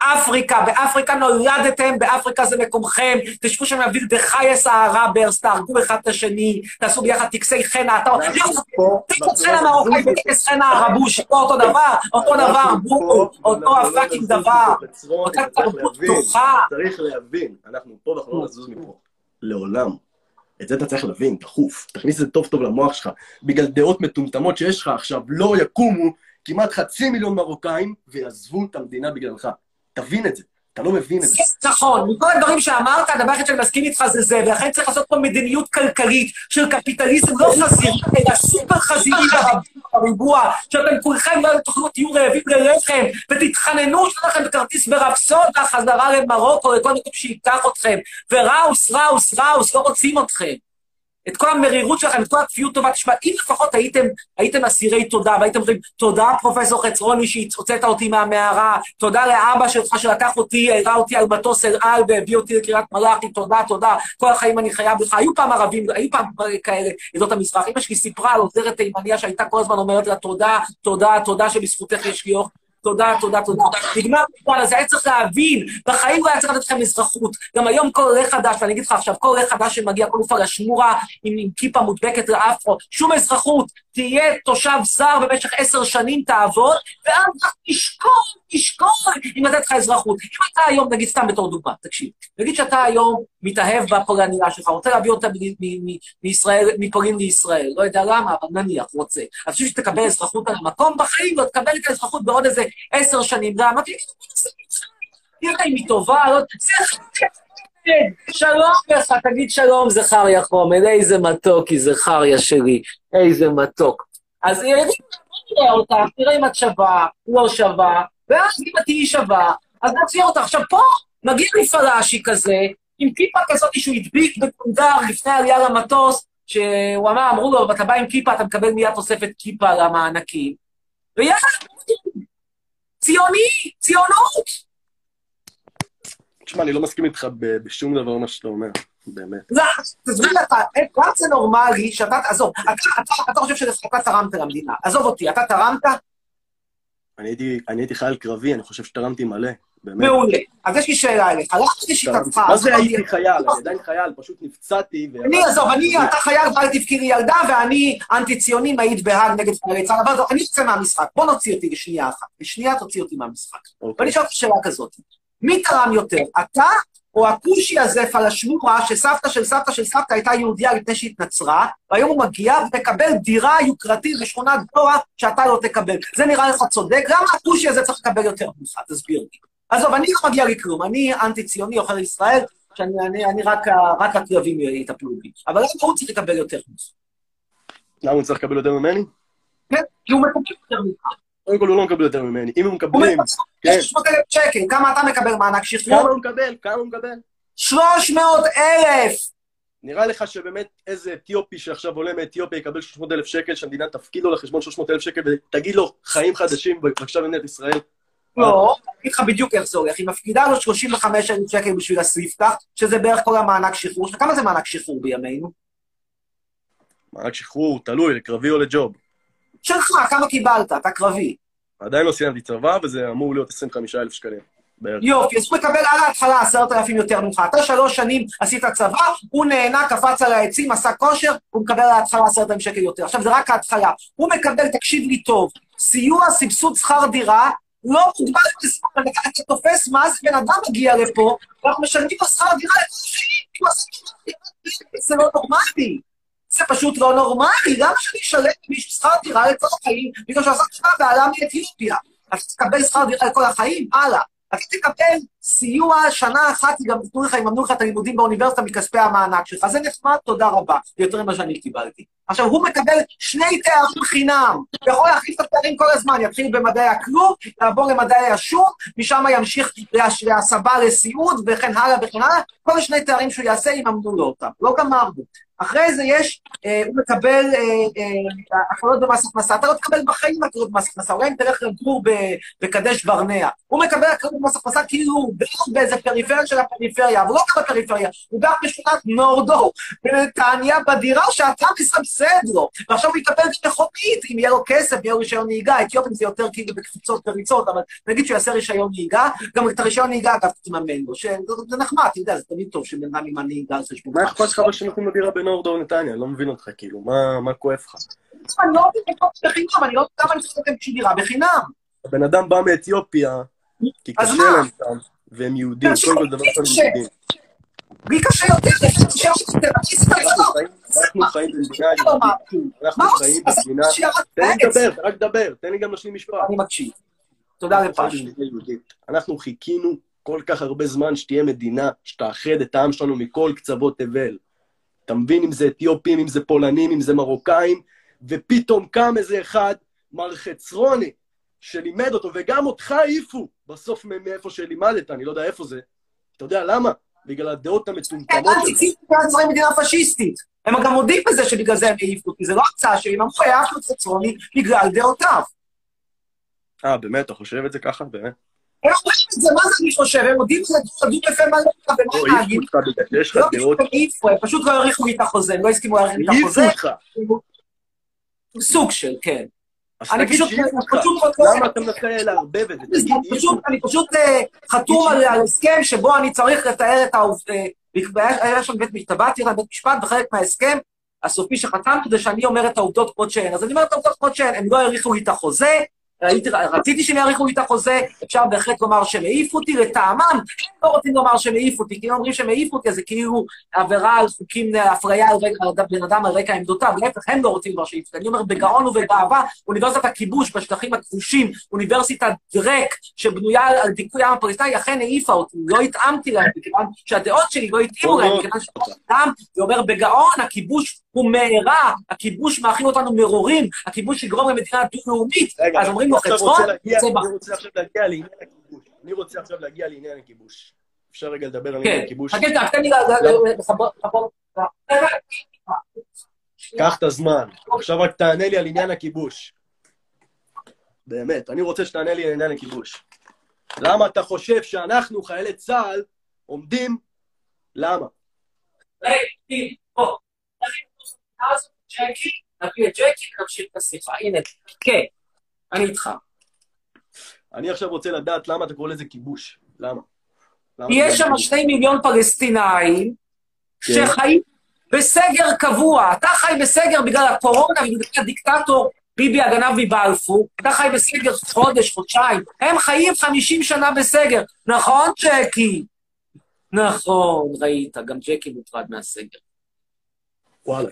באפריקה. באפריקה נולדתם, באפריקה זה מקומכם. תשבו שם בווילדחייס הערברס, תהרגו אחד את השני, תעשו ביחד טקסי חנה. אתה אומר, טקס חנה מרוקאי וטקס חנה ערבוש, לא אותו דבר, אותו דבר, בואו, אותו ה fucking דבר. אותה תרבות פתוחה. צריך להבין, אנחנו פה ואנחנו לא נזוז מפה. לעולם. את זה אתה צריך להבין, דחוף. תכניס את זה טוב טוב למוח שלך. בגלל דעות מטומטמות שיש לך עכשיו, לא יקומו כמעט חצי מיליון מרוקאים ויעזבו את המדינה בגללך. תבין את זה. אתה לא מבין את זה. נכון, מכל הדברים שאמרת, הדבר היחיד שאני מסכים איתך זה זה, ולכן צריך לעשות פה מדיניות כלכלית של קפיטליזם לא חזיר, אלא סופר חזירי בריבוע, שאתם כולכם לא תוכלו, תהיו רעבים ללחם, ותתחננו שיהיה לכם בכרטיס ברפסודה חזרה למרוקו, לכל מקום שייקח אתכם, וראוס, ראוס, ראוס, לא רוצים אתכם. את כל המרירות שלכם, את כל הכפיות טובה, תשמע, אם לפחות הייתם, הייתם אסירי תודה, והייתם אומרים, תודה פרופסור חצרוני שהוצאת אותי מהמערה, תודה לאבא שלך שלקח אותי, הראה אותי על מטוס אל על והביא אותי לקריית מלאכי, תודה, תודה, כל החיים אני חייב לך. היו פעם ערבים, היו פעם כאלה, עדות המזרח. אמא שלי סיפרה על עוזרת תימניה שהייתה כל הזמן אומרת לה, תודה, תודה, תודה שבזכותך יש לי אוכל. תודה, תודה, תודה. נגמר בכלל, אז היה צריך להבין, בחיים לא היה צריך לתת לכם אזרחות. גם היום כל עולה חדש, ואני אגיד לך עכשיו, כל עולה חדש שמגיע, כל פלשמורה עם, עם כיפה מודבקת לאפרו, שום אזרחות, תהיה תושב זר במשך עשר שנים, תעבוד, ואז תשקול, תשקול אם לתת לך אזרחות. אם אתה היום, נגיד סתם בתור דוגמה, תקשיב, נגיד שאתה היום מתאהב בפולניה שלך, רוצה להביא אותה מישראל, מפולין לישראל, לא יודע למה, אבל נניח, רוצה. אז בשביל שתקבל אזרחות על המקום בחיים, לא תקבל את האזרחות בעוד איזה עשר שנים, למה? כי תראה אם היא טובה, לא... שלום לך, תגיד שלום זכריה חומד, איזה מתוק היא זכריה שלי, איזה מתוק. אז בוא נראה אותך, תראה אם את שווה, לא שווה, ואז אם את תהיי שווה, אז נציע אותך. עכשיו פה מגיע לי פלאשי כזה, עם כיפה כזאת שהוא הדביק בקונדר לפני העלייה למטוס, שהוא אמר, אמרו לו, אתה בא עם כיפה, אתה מקבל מיד תוספת כיפה למענקים. ויאללה, ציוני, ציונות. תשמע, אני לא מסכים איתך בשום דבר מה שאתה אומר, באמת. לא, תסביר לך, איך גם זה נורמלי שאתה, עזוב, אתה, אתה חושב שאתה תרמת למדינה. עזוב אותי, אתה תרמת? אני הייתי חייל קרבי, אני חושב שתרמתי מלא, באמת. מעולה. אז יש לי שאלה אליך, לא חשבתי שיטתך. מה זה הייתי. חייל? אני עדיין חייל, פשוט נפצעתי. אני, עזוב, אני, אתה חייל ואל תבכי לי ילדה, ואני אנטי-ציוני מעיד בהאג נגד חיילי צה"ל, אבל אני יוצא מהמשחק. בוא נוציא אותי לשנייה אחת. לשנייה תוציא אותי מהמשחק. אוקיי. ואני אשאל אותך שאלה כזאת, מי תרם יותר, אתה או הכושי הזה, פלשמורה, שסבתא של סבתא של סבתא הייתה יהודייה לפני שהתנצרה, והיום הוא מגיע ומקבל דירה יוקרתית בשכונת דורה שאתה לא תקבל. זה נראה לך צודק? למה הכושי הזה צריך לקבל יותר ממך? תסביר לי. עזוב, אני לא מגיע לי כלום, אני אנטי-ציוני, אוכל ישראל, שאני אני, אני רק, רק הקרבים יטפלו בי. אבל למה הוא צריך לקבל יותר ממך? למה הוא צריך לקבל יותר ממני? כן, כי הוא מקבל יותר ממך. קודם כל הוא לא מקבל יותר ממני. אם הם הוא מקבל כן. 600 אלף שקל, כמה אתה מקבל מענק שחרור? כמה הוא מקבל? כמה הוא מקבל? 300 אלף! נראה לך שבאמת איזה אתיופי שעכשיו עולה מאתיופיה יקבל 300 אלף שקל, שהמדינה תפקיד לו לחשבון 300 אלף שקל ותגיד לו חיים חדשים בבקשה במדינת ישראל? לא, אני אגיד לך בדיוק איך זה הולך. היא מפקידה לו 35 אלף שקל בשביל הסליפתא, שזה בערך כל המענק שחרור. עכשיו, כמה זה מענק שחרור בימינו? מענק שחרור, תלוי, לקרבי או לג'וב. שלך, כמה קיבלת? אתה קרבי. עדיין לא סיימתי צבא, וזה אמור להיות 25 אלף שקלים. בערך. יופי, אז הוא מקבל על ההתחלה 10,000 יותר ממך. אתה שלוש שנים עשית צבא, הוא נהנה, קפץ על העצים, עשה כושר, הוא מקבל על ההתחלה 10,000 שקל יותר. עכשיו, זה רק ההתחלה. הוא מקבל, תקשיב לי טוב, סיוע, סבסוד שכר דירה, לא מוגבל בזמן, אתה תופס מה זה בן אדם מגיע לפה, ואנחנו משלמים לו שכר דירה לכל טובה. זה לא נורמלי. זה פשוט לא נורמלי, למה שאני אשלם למישהו שכר דירה לכל החיים, בגלל שהוא עשה טובה ועלה מאתיופיה? אז תקבל שכר דירה לכל החיים? הלאה. אתה תקבל סיוע שנה אחת, גם ייתנו לך, יממנו לך את הלימודים באוניברסיטה מכספי המענק שלך. זה נחמד, תודה רבה. יותר ממה שאני קיבלתי. עכשיו, הוא מקבל שני תארים חינם. הוא יכול להחליף את התארים כל הזמן. יתחיל במדעי הכלום, יעבור למדעי השום, משם ימשיך להסבה לסיעוד, וכן הלאה וכן הלאה. כל שני תארים שהוא יעשה, יממנו לו אותם. לא גמרנו. אחרי זה יש, אה, הוא מקבל אה, אה, הקלות במס הכנסה. אתה לא תקבל בחיים הקלות במס הכנסה. אולי אם תלך לגור בקדש ברנע. הוא מקבל הקלות במס הכנסה כאילו הוא גר באיזה פריפריה של הפריפריה, אבל לא גר בפריפריה, הוא גר בשכונת נורדו, בנתניה, בדירה שאתה מסבסד לו. ועכשיו הוא יקבל מכונית, אם יהיה לו כסף, יהיה לו רישיון נהיגה. אתיופים זה יותר כאילו בקפיצות וריצות, אבל נגיד שהוא יעשה רישיון נהיגה, גם את הרישיון נהיגה, אגב, תממן לו. שזה זה נחמד, אתה יודע, זה תמיד טוב שבן אדם עם הנהיגה על חשבונך. מה אכפת לך שנותנים לו דירה בנורדו נתניה? אני לא מבין אותך, כאילו, מה- כואב לך? אני לא מבין לקנות בחינם, אני לא יודע למה אני צריך לתת דירה בחינם. הבן אדם בא מאתיופיה, כי קשה? להם שם, והם יהודים, קודם כל דבר ראשון הם. יהודים. בלי קשה יותר, אסתכל אנחנו. חיים- במדינה לא יהודית. אנחנו חיים? במדינה... תן לי. לדבר, רק דבר, תן לי גם להשלים משפט. אני מקשיב. תודה יהודית. אנחנו חיכינו כל כך הרבה זמן שתהיה מדינה שתאחד את העם שלנו מכל קצוות תבל. אתה מבין אם זה אתיופים, אם זה פולנים, אם זה מרוקאים, ופתאום קם איזה אחד, מר חצרוני, שלימד אותו, וגם אותך העיפו בסוף מאיפה שלימדת, אני לא יודע איפה זה. אתה יודע למה? בגלל הדעות המטומטמות שלך. הנאצים מדינת ישראל מדינה פשיסטית. הם גם מודים בזה שבגלל זה הם העיפו אותי, זה לא הצעה שלי, הם אמרו, העפנו את חצרוני בגלל דעותיו. אה, באמת, אתה חושב את זה ככה? באמת? הם אומרים את זה, מה זה אני חושב? הם מודים בזה, דו בפה מלא, לא, ומה להגיד? שיש לך לא דעות, הם פשוט לא האריכו לי את החוזה, הם לא הסכימו להאריך לי את העיפו החוזה. סוג של, כן. אז אני תגיד פשוט, שהעיפו אותך. למה אתה מנסה לערבב את זה? אני פשוט, אני פשוט אה, חתום על, הסכם שבו אני צריך לתאר את העובדה, היה שם בית משפט, היה בית משפט, וחלק מההסכם הסופי שחתמתי זה שאני אומר את העובדות כמות שהן. אז אני אומר את העובדות כמות שהן, הם לא האריכו לי את החוזה, רציתי שהם יאריכו לי את החוזה, אפשר בהחלט לומר שהם העיפו אותי לטעמם, הם לא רוצים לומר שהם העיפו אותי, כי אם אומרים שהם העיפו אותי, אז זה כאילו עבירה על חוקים, הפריה על בן אדם על רקע עמדותיו, להפך, הם לא רוצים שהעיפו אותי. אני אומר בגאון ובגאווה, אוניברסיטת הכיבוש בשטחים הכבושים, אוניברסיטת דרק, שבנויה על דיכוי העם הפלסטיני, אכן העיפה אותי, לא התאמתי להם, מכיוון שהדעות שלי לא התאימו להם, מכיוון שאדם, ואומר בגאון, הכיבוש הוא מארה, הכיבוש מאכיל אותנו מרורים, הכיבוש יגרום למדינה דו-לאומית, אז אומרים לו חצרון, להגיע- יוצא אני. רוצה עכשיו להגיע לעניין הכיבוש. אני רוצה עכשיו להגיע לעניין הכיבוש. אפשר רגע לדבר על עניין כן, הכיבוש? חכה, שנייה, תן לי ל- ל- ל- לחבר... לחבר- קח את הזמן. עכשיו רק תענה לי על עניין הכיבוש. באמת, אני רוצה שתענה לי על עניין הכיבוש. למה אתה חושב שאנחנו, חיילי צה"ל, עומדים... למה? רגע, בוא. אז ג'קי, נביא את ג'קי, נמשיך את השיחה. הנה, כן, אני איתך. אני עכשיו רוצה לדעת למה אתה קורא לזה כיבוש. למה? למה יש שם שני מיליון פלסטינאים כן. שחיים בסגר קבוע. אתה חי בסגר בגלל הקורונה ובגלל הדיקטטור ביבי הגנב מבלפור. אתה חי בסגר חודש, חודשיים. הם חיים 50 שנה בסגר. נכון, ג'קי? נכון, ראית, גם ג'קי מוטרד מהסגר. וואלה.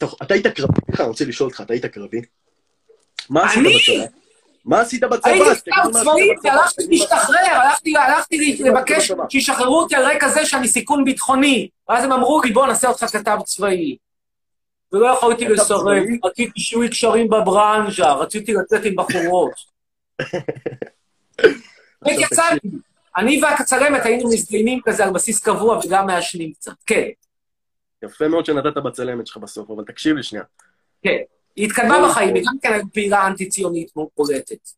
טוב, אתה היית קרבי, אני רוצה לשאול אותך, אתה היית קרבי? מה עשית? בצבא? מה עשית בצבא? הייתי מה צבאי, מה- להשתחרר, הלכתי, הלכתי לבקש. שישחררו אותי על רקע זה שאני סיכון ביטחוני. ואז הם אמרו לי, בוא נעשה אותך כתב צבאי. ולא יכולתי לסרב? רציתי שיהיו קשרים בברנז'ה, רציתי לצאת עם בחורות. <laughs> אני והקצרמת היינו מזדיינים כזה על בסיס קבוע וגם מעשנים קצת. כן, יפה מאוד שנתת בצלמת שלך בסוף, אבל תקשיב לי שנייה. כן. היא התקדמה בחיים, היא גם כן הייתה פעילה אנטי-ציונית מאוד בולטת.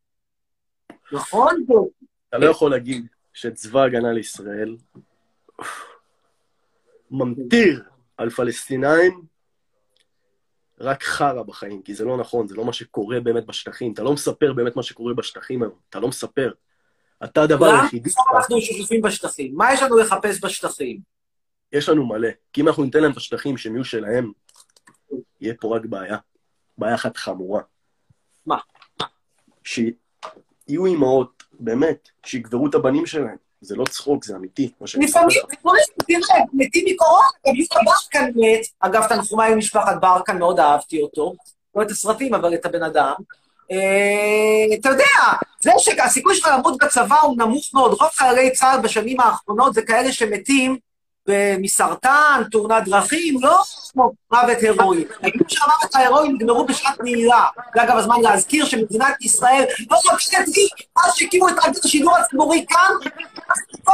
נכון? אתה לא יכול להגיד שצבא ההגנה לישראל ממטיר על פלסטינאים רק חרא בחיים, כי זה לא נכון, זה לא מה שקורה באמת בשטחים. אתה לא מספר באמת מה שקורה בשטחים היום, אתה לא מספר. אתה הדבר למה היחידי, אנחנו שותפים בשטחים? מה יש לנו לחפש בשטחים? יש לנו מלא. כי אם אנחנו ניתן להם את השטחים שהם יהיו שלהם, יהיה פה רק בעיה. בעיה אחת חמורה. מה? שיהיו אימהות, באמת, שיגברו את הבנים שלהם. זה לא צחוק, זה אמיתי. לפעמים, מספר לך. תראה, תראה, מתים מקורונה, גם יהודה ברקן מת. אגב, תנחומיי למשפחת ברקן, מאוד אהבתי אותו. לא את הסרטים, אבל את הבן אדם. אה, אתה יודע, זה שהסיכוי שלך למות בצבא הוא נמוך מאוד. רוב חיילי צה"ל בשנים האחרונות זה כאלה שמתים מסרטן, תאונת דרכים, לא כמו מוות הירואי. היו שהמוות ההירואי נגמרו בשעת נעילה. זה אגב הזמן להזכיר שמדינת ישראל לא מבקשת לי, אז שהקימו את תאגיד השידור הציבורי כאן, לא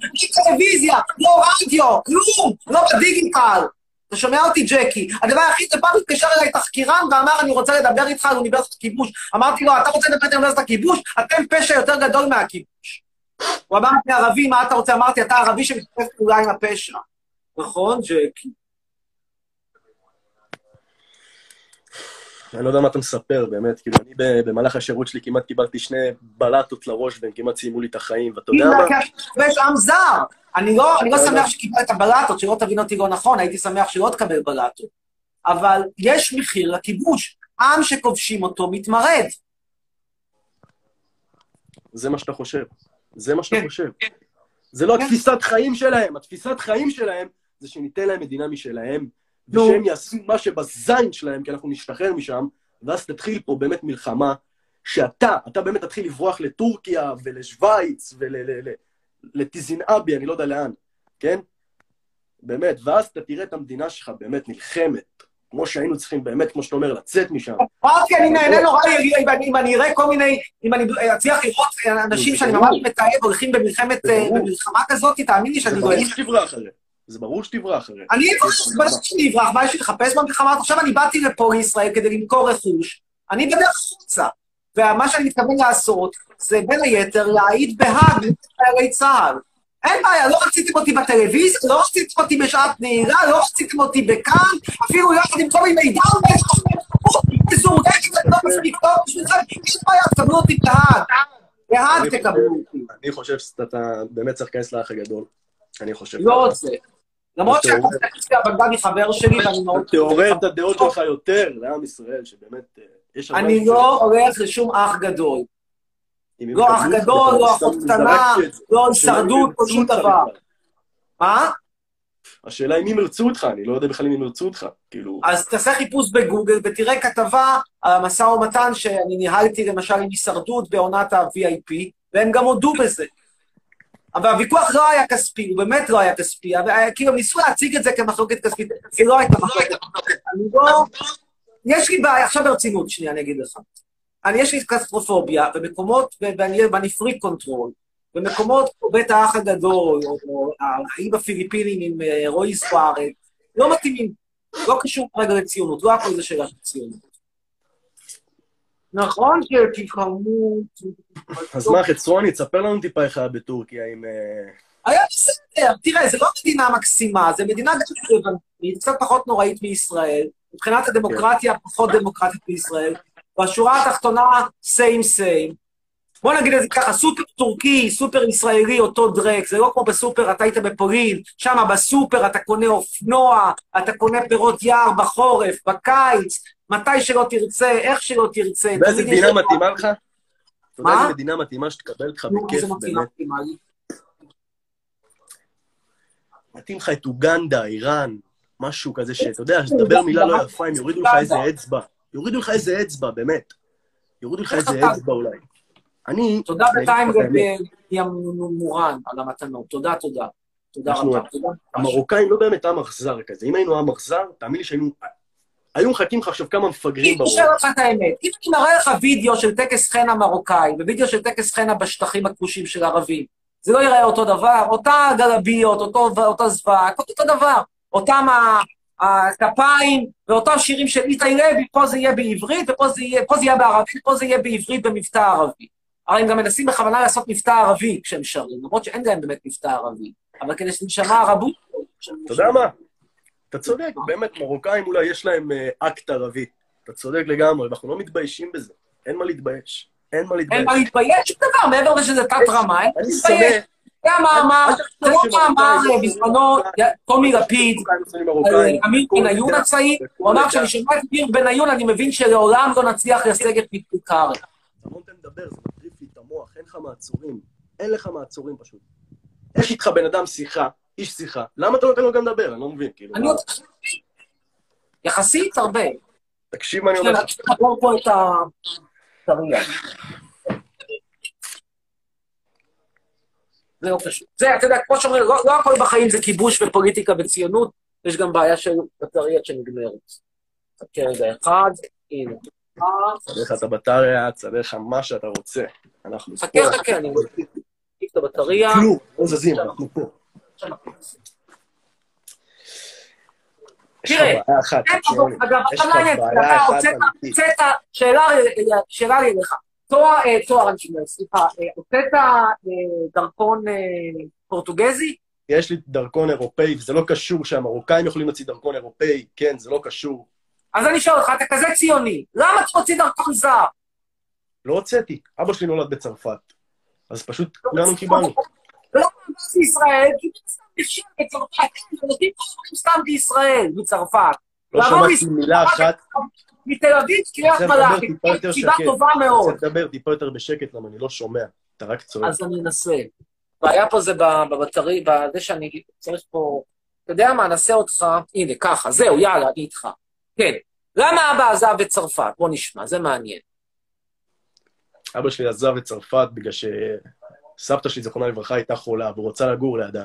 בלי טלוויזיה, לא רדיו, כלום, לא בדיגיטל. אתה שומע אותי, ג'קי? הדבר היחיד, פעם התקשר אליי תחקירן ואמר, אני רוצה לדבר איתך על אוניברסיטת הכיבוש. אמרתי לו, אתה רוצה לדבר על אוניברסיטת הכיבוש? אתם פשע יותר גדול מהכיבוש. הוא אמר לי, ערבי, מה אתה רוצה? אמרתי, אתה ערבי שמתקף פעולה עם הפשע. נכון, ג'קי? אני לא יודע מה אתה מספר, באמת. כאילו, אני במהלך השירות שלי כמעט קיבלתי שני בלטות לראש, והם כמעט סיימו לי את החיים, ואתה יודע מה? יש עם זר. אני לא, אני לא שמח שקיבלת בלטות, שלא תבין אותי לא נכון, הייתי שמח שלא תקבל בלטות. אבל יש מחיר לכיבוש. עם שכובשים אותו מתמרד. זה מה שאתה חושב. זה מה שאתה כן. חושב. זה לא כן. התפיסת חיים שלהם, התפיסת חיים שלהם זה שניתן להם מדינה משלהם. ושהם יעשו מה שבזין שלהם, כי אנחנו נשתחרר משם, ואז תתחיל פה באמת מלחמה, שאתה, אתה באמת תתחיל לברוח לטורקיה ולשוויץ ולטיזין אבי, אני לא יודע לאן, כן? באמת, ואז אתה תראה את המדינה שלך באמת נלחמת, כמו שהיינו צריכים באמת, כמו שאתה אומר, לצאת משם. אמרתי, אני נהנה נורא אם אני- אראה כל מיני, אם אני אצליח לראות אנשים שאני ממש מתעב הולכים במלחמת, זה ברור. במלחמה כזאת, תאמין לי זה שאני ברור דואג. שתברח אחרי. זה ברור שתברח אחרי. אני בטח שאני אברח, מה יש לי לחפש במלחמה? עכשיו אני באתי לפה לישראל כדי למכור רכוש, אני בדרך החוצה. ומה שאני מתכוון לעשות, זה בין היתר להעיד בהאג לחיילי צה"ל. אין בעיה, לא רציתם אותי בטלוויזיה, לא רציתם אותי בשעת נעילה, לא רציתם אותי בכאן, אפילו יחד עם כל מיני דאונבק, מזורגשת, אני לא מספיק טוב בשבילכם, אין בעיה, תקבלו אותי. בהאג אני תקבלו אותי. אני חושב שאתה באמת צריך להיכנס לאח הגדול. אני חושב. לא רוצה. למרות שלי הבגדדי חבר שלי, ואני מאוד... אתה עורר את הדעות שלך יותר לעם ישראל, שבאמת, אה, יש... אני. לא הולך לשום אח גדול. לא אח גדול, לא אחות קטנה. לא הישרדות, לא שום דבר. מה? השאלה אם הם ירצו אותך, אני לא יודע בכלל אם הם ירצו אותך. כאילו, אז תעשה חיפוש בגוגל ותראה כתבה על המשא ומתן שאני ניהלתי למשל עם הישרדות בעונת ה-VIP, והם גם הודו בזה. אבל הוויכוח לא היה כספי, הוא באמת לא היה כספי, אבל היה- כאילו ניסו להציג את זה כמחלוקת כספית, זה לא הייתה מחלוקת. אני לא... יש לי בעיה, עכשיו ברצינות, שנייה, אני אגיד לך. אני, יש לי קלסטרופוביה, במקומות, ו- ואני ואני freak control, במקומות כמו בית האח הגדול, או האי בפיליפינים עם אה, רועי סוארץ, לא מתאימים. לא קשור כרגע לציונות, לא הכל זה שאלה של ציונות. נכון שתפעמו... אז מה, חצרוני, תספר לנו טיפה איך היה בטורקיה עם... אה, היה בסדר, תראה, זה לא מדינה מקסימה, זה מדינה גם קצת פחות נוראית מישראל, מבחינת הדמוקרטיה, פחות דמוקרטית מישראל, והשורה התחתונה, סיים סיים. בוא נגיד את זה ככה, סופר טורקי, סופר ישראלי, אותו דרק, זה לא כמו בסופר, אתה היית בפולין, שם בסופר אתה קונה אופנוע, אתה קונה פירות יער בחורף, בקיץ, מתי שלא תרצה, איך שלא תרצה. באיזה מדינה מתאימה לך? אתה יודע מה? איזה מדינה מתאימה שתקבל אותך בכיף, באמת? מתאים לך את אוגנדה, איראן, משהו כזה שאתה יודע, שתדבר מילה לא יפה, הם יורידו לך איזה אצבע. יורידו לך איזה אצבע, באמת. יורידו לך איזה אצבע אולי. אני... תודה אני בינתיים לך את האמת, לים מורן על המתנות. תודה, תודה. תודה רבה. המרוקאים לא באמת עם אכזר כזה. אם היינו עם אכזר, תאמין לי שהיינו... היו מחכים לך עכשיו כמה מפגרים אני בראש. אשאל אותך את האמת. אם אני מראה לך וידאו של טקס חן המרוקאי, ווידאו של טקס חן בשטחים הכבושים של ערבים, זה לא ייראה אותו דבר? אותה גלביות, אותו, אותה זוועה, אותו דבר. אותם הכפיים ואותם שירים של איתי לוי, פה זה יהיה בעברית, ופה זה יהיה, פה זה יהיה בערבית, פה זה יהיה בעברית במבטא ערבי. הרי הם גם מנסים בכוונה לעשות מבטא ערבי כשהם שרים, למרות שאין להם באמת מבטא ערבי. אבל כדי שנשמע ערבות... אתה יודע מה? אתה צודק, באמת, מרוקאים אולי יש להם אה, אקט ערבי. אתה צודק לגמרי, ואנחנו לא מתביישים בזה. אין מה להתבייש. אין מה להתבייש. אין מה להתבייש, שום דבר, מעבר לזה שזה תת-רמה, אין מה להתבייש. זה המאמר, זה מאמר שמרוקאים- בזמנו, טומי לפיד, כל בניון הצעיר, הוא אמר עדה. כשאני שומע את אמיר בניון, אני מבין שלעולם לא נצליח לסגת מפיקר. אתה לא נותן לדבר, זה מטריף לי את המוח, אין לך מעצורים. אין לך מעצורים פשוט. איך איתך בן אדם שיחה, איש שיחה, למה אתה לא נותן לו גם לדבר? אני לא מבין, כאילו. אני מה? עוד... יחסית הרבה. תקשיב מה אני אומר לך. צריך לחבור פה את ה... טריה. זה לא פשוט. זה, אתה יודע, כמו שאומרים, לא לא הכל בחיים זה כיבוש ופוליטיקה וציונות, יש גם בעיה של בטריות שנגמרת. חכה רגע אחד, הנה. לך את הבטריה, צא לך מה שאתה רוצה. אנחנו. חכה, חכה, אני מוסיף את הבטריה. כלום, לא זזים, אנחנו פה. תראה. אגב, אתה מעניין, אתה הוצאת, שאלה, שאלה לי אליך. תואר, אה, תואר, סליחה, אה, הוצאת אה, דרכון פורטוגזי? יש לי דרכון אירופאי, וזה לא קשור שהמרוקאים יכולים להוציא דרכון אירופאי, כן, זה לא קשור. אז אני שואל אותך, אתה כזה ציוני, למה אתה מוציא דרכון זר? לא הוצאתי, אבא שלי נולד בצרפת. אז פשוט כולנו קיבלנו. ולא מעמד בישראל, כי סתם נכשל בצרפת, נותנים פה דברים סתם בישראל, מצרפת. לא שמעתי לישראל, מילה אחת. מתל אביב, קריית מלאכי, סיבה. טובה מאוד. צריך לדבר טיפה יותר בשקט, למה אני לא שומע. אתה רק צועק. אז אני אנסה. הבעיה פה זה בבטרי, בזה שאני צריך פה... אתה יודע מה, נעשה אותך... הנה, ככה, זהו, יאללה, אני איתך. כן. למה אבא עזב את צרפת? בוא נשמע, זה מעניין. אבא שלי עזב את צרפת בגלל שסבתא שלי, זיכרונה לברכה, הייתה חולה, והוא רצה לגור לידה.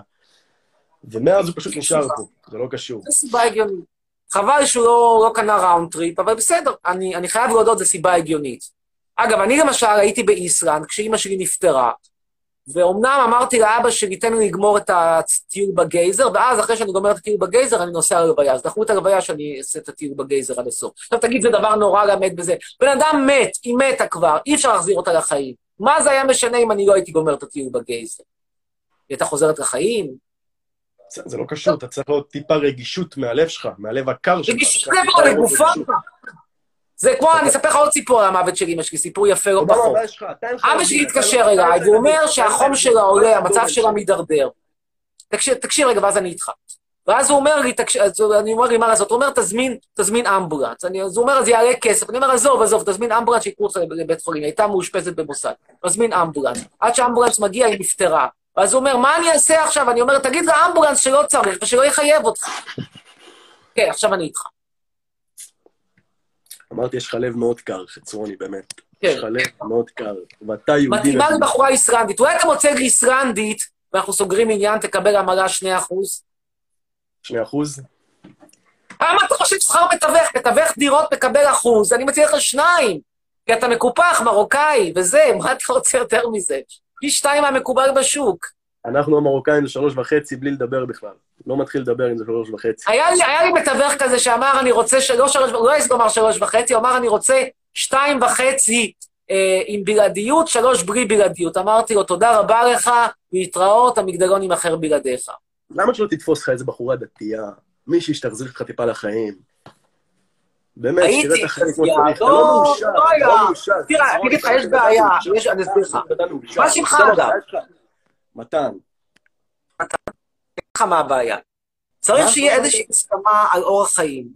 ומאז הוא פשוט נשאר פה, זה לא קשור. זו סיבה הגיונית. חבל שהוא לא, לא קנה round trip, אבל בסדר, אני, אני חייב להודות, זו סיבה הגיונית. אגב, אני למשל הייתי באיסלנד כשאימא שלי נפטרה, ואומנם אמרתי לאבא שלי, תן לי לגמור את הטיול בגייזר, ואז אחרי שאני גומר את הטיול בגייזר, אני נוסע ללוויה. אז דחו את הלוויה שאני אעשה את הטיול בגייזר עד הסוף. עכשיו תגיד, זה דבר נורא למת בזה. בן אדם מת, היא מתה כבר, אי אפשר להחזיר אותה לחיים. מה זה היה משנה אם אני לא הייתי גומר את הטיול בגייזר? היא הייתה חוזרת לחיים? זה זה לא קשור, אתה צריך עוד טיפה רגישות מהלב שלך, מהלב הקר שלך. רגישות טיפה לגופה? זה כמו, אני אספר לך עוד סיפור על המוות של אמא שלי, סיפור יפה לא פחות. אבא שלי לא- התקשר אתה אליי, לא- והוא אתה אומר לא- שהחום שלה לא- עולה, המצב לא- שלה מידרדר. תקשיב, רגע, ואז אני איתך. ואז הוא אומר לי, אני אומר לי, מה לעשות? הוא אומר, תזמין, תזמין אמבולנס. אז הוא אומר, זה יעלה כסף. אני אומר, עזוב, עזוב, תזמין אמבולנס, שיקחו אותך לב- לבית חולים. היא הייתה מאושפזת במוסד. תזמין אמבולנס. עד שהאמבולנס מגיע, היא נפטרה. ואז הוא אומר, מה אני אעשה עכשיו? אני אומר, תגיד לאמבולנס שלא צריך, ושלא יחייב אותך. כן, עכשיו אני איתך. אמרתי, יש לך לב מאוד קר, חצרוני, באמת. כן. יש לך לב מאוד קר, ואתה יהודי... מתאימה. לבחורה איסלנדית. אולי אתה מוצא לי איסלנדית, ואנחנו סוגרים עניין, תקבל עמלה 2%. שני אחוז? כמה אתה חושב שכר מתווך? מתווך דירות מקבל אחוז, אני מציע לך שניים. כי אתה מקופח, מרוקאי, וזה, מה אתה רוצה יותר מזה? פי שתיים מהמקובל בשוק. אנחנו המרוקאים זה שלוש וחצי בלי לדבר בכלל. לא מתחיל לדבר אם זה שלוש וחצי. היה לי, היה לי מתווך כזה שאמר, אני רוצה שלוש, שלוש, הוא לא העז לומר שלוש וחצי, הוא אמר, אני רוצה שתיים וחצי אה, עם בלעדיות, שלוש בלי בלעדיות. אמרתי לו, תודה רבה לך, להתראות, המגדלון יימכר בלעדיך. למה שלא תתפוס לך איזה בחורה דתייה, מישהי שתחזיר לך טיפה לחיים? באמת, שתראה את החיים כמו שצריך. אתה לא, לא מאושר, לא היה. לא מאושר. תראה, אני אגיד לך, יש בעיה, אני אסביר לך. מה שמך, אגב? מתן. לך מה הבעיה. צריך? שיהיה איזושהי הסכמה על אורח חיים.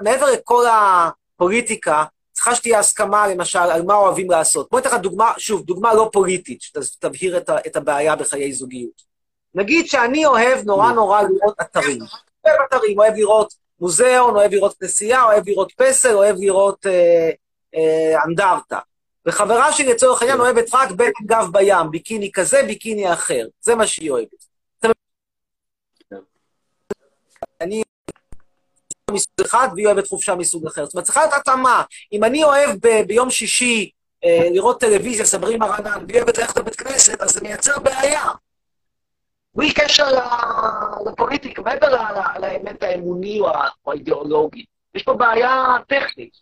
מעבר, לכל הפוליטיקה, צריכה שתהיה הסכמה, למשל, על מה אוהבים לעשות. בוא ניתן לך דוגמה, שוב, דוגמה לא פוליטית, שתבהיר את הבעיה בחיי זוגיות. נגיד שאני אוהב נורא נורא לראות אתרים. אוהב אתרים, אוהב לראות מוזיאון, אוהב לראות כנסייה, אוהב לראות פסל, אוהב לראות אה, אה, אנדרטה. וחברה שלי לצורך העניין אוהבת רק בטן גב בים, ביקיני כזה, ביקיני אחר. זה מה שהיא אוהבת. אני מסוג אחד והיא אוהבת חופשה מסוג אחר. זאת אומרת, צריכה להיות התאמה. אם אני אוהב ב- ביום שישי אה, לראות טלוויזיה, סברי מרנן, והיא אוהבת ללכת לבית כנסת, אז זה מייצר בעיה. בלי קשר לפוליטיקה, מעבר לאמת האמוני או האידיאולוגי. יש פה בעיה טכנית.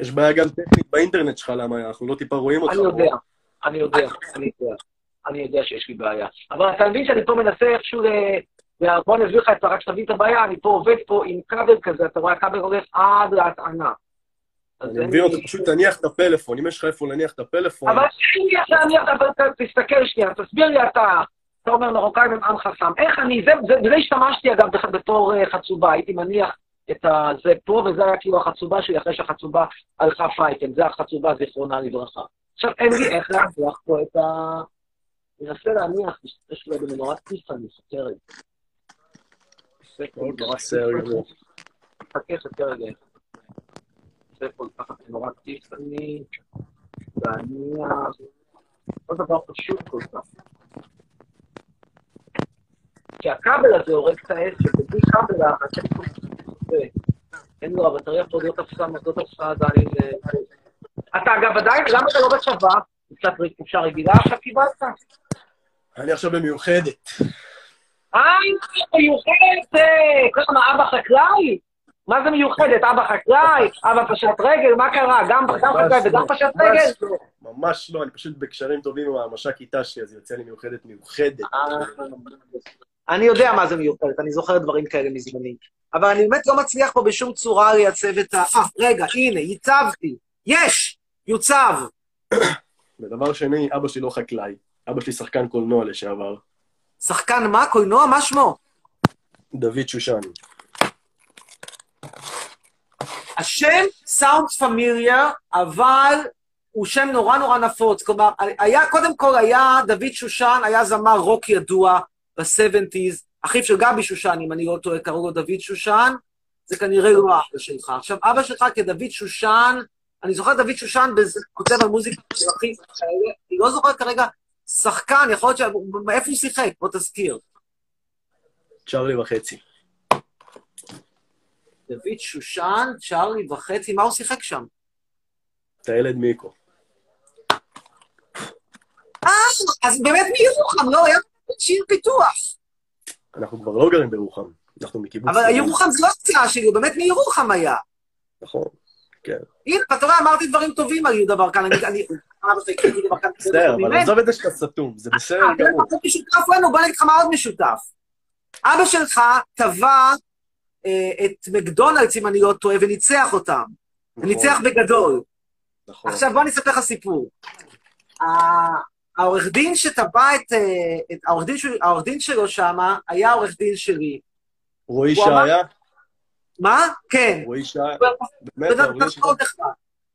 יש בעיה גם טכנית באינטרנט שלך, למה אנחנו לא טיפה רואים אותך. אני יודע, אני יודע, אני יודע. אני יודע שיש לי בעיה. אבל אתה מבין שאני פה מנסה איכשהו ל... בוא אני אסביר לך רק שתבין את הבעיה, אני פה עובד פה עם כבל כזה, אתה רואה, הכבל הולך עד להטענה. אז אני מבין אותך, פשוט תניח את הפלאפון, אם יש לך איפה להניח את הפלאפון, אבל איך להניח, אבל ת- תסתכל שנייה, תסביר לי אתה, אתה אומר מרוקאים הם עם חכם. איך אני, זה, זה, בזה השתמשתי אגב בתור אה, חצובה, הייתי מניח את הזה פה, וזה היה כאילו החצובה שלי אחרי שהחצובה הלכה פייטן, זה החצובה זיכרונה לברכה. עכשיו אין לי איך להניח פה את ה... אני מנסה להניח, יש לי איזה מנורת טיפאני, חכה רגע. אוקיי, בסדר גמור. חכה, חכה רגע. זה כל כך מנורת טיפאני, להניח, לא דבר פשוט כל כך. כי הכבל הזה הורג את האש, שבלי כבל הטלפון. אין לו, הבטריה פה לא תפסה, לא תפסה עדיין. אה, אתה אגב עדיין, למה אתה לא בצבא? קצת חופשה רגילה עכשיו קיבלת? אני עכשיו במיוחדת. אה, מיוחדת! אה, כמה, אבא חקלאי? מה זה מיוחדת? אבא חקלאי? אבא פשט רגל? מה קרה? גם חקלאי וגם פשט רגל? ממש לא, ממש לא, אני פשוט בקשרים טובים עם המש"ק כיתה שלי, אז יוצא לי מיוחדת מיוחדת. אה, אני יודע מה זה מיוחדת, אני זוכר דברים כאלה מזמני. אבל אני באמת לא מצליח פה בשום צורה לייצב את ה... אה, רגע, הנה, ייצבתי. יש! יוצב. ודבר שני, אבא שלי לא חקלאי. אבא שלי שחקן קולנוע לשעבר. שחקן מה? קולנוע? מה שמו? דוד שושן. השם סאונד פמיליה, אבל הוא שם נורא נורא נפוץ. כלומר, היה, קודם כל היה, דוד שושן היה זמר רוק ידוע ב-70's, אחיו של גבי שושן, אם אני לא טועה, קראו לו דוד שושן, זה כנראה לא אבא שלך. עכשיו, אבא שלך כדוד שושן, אני זוכר דוד שושן כותב על מוזיקה של כאלה, אני לא זוכר כרגע שחקן, יכול להיות ש... מאיפה הוא שיחק? בוא תזכיר. צ'ארלי וחצי. דוד שושן, צ'ארלי וחצי, מה הוא שיחק שם? את הילד מיקו. אה, אז באמת מירוחם, לא, היה שיר פיתוח. אנחנו כבר לא גרים בירוחם, אנחנו מקיבוץ... אבל. ירוחם זה לא הצעה שלי, הוא באמת מירוחם היה. נכון, כן. הנה, אתה רואה, אמרתי דברים טובים על יהודה ברקן, אני... בסדר אבל. עזוב את זה שאתה סתום, זה בסדר אה, גמור. משותף לנו, בוא נגיד לך מה עוד משותף. אבא שלך טבע את מקדונלדס, אם אני לא טועה, וניצח אותם. נכון, וניצח בגדול. נכון. עכשיו בוא אני אספר לך סיפור. העורך דין שטבע את... אה, את העורך דין, של- העורך דין שלו שמה היה עורך דין שלי. רועי שעיה? מה? כן. רועי שעיה? בן באמת, אדם העורך דין שלך? מאוד נחמד.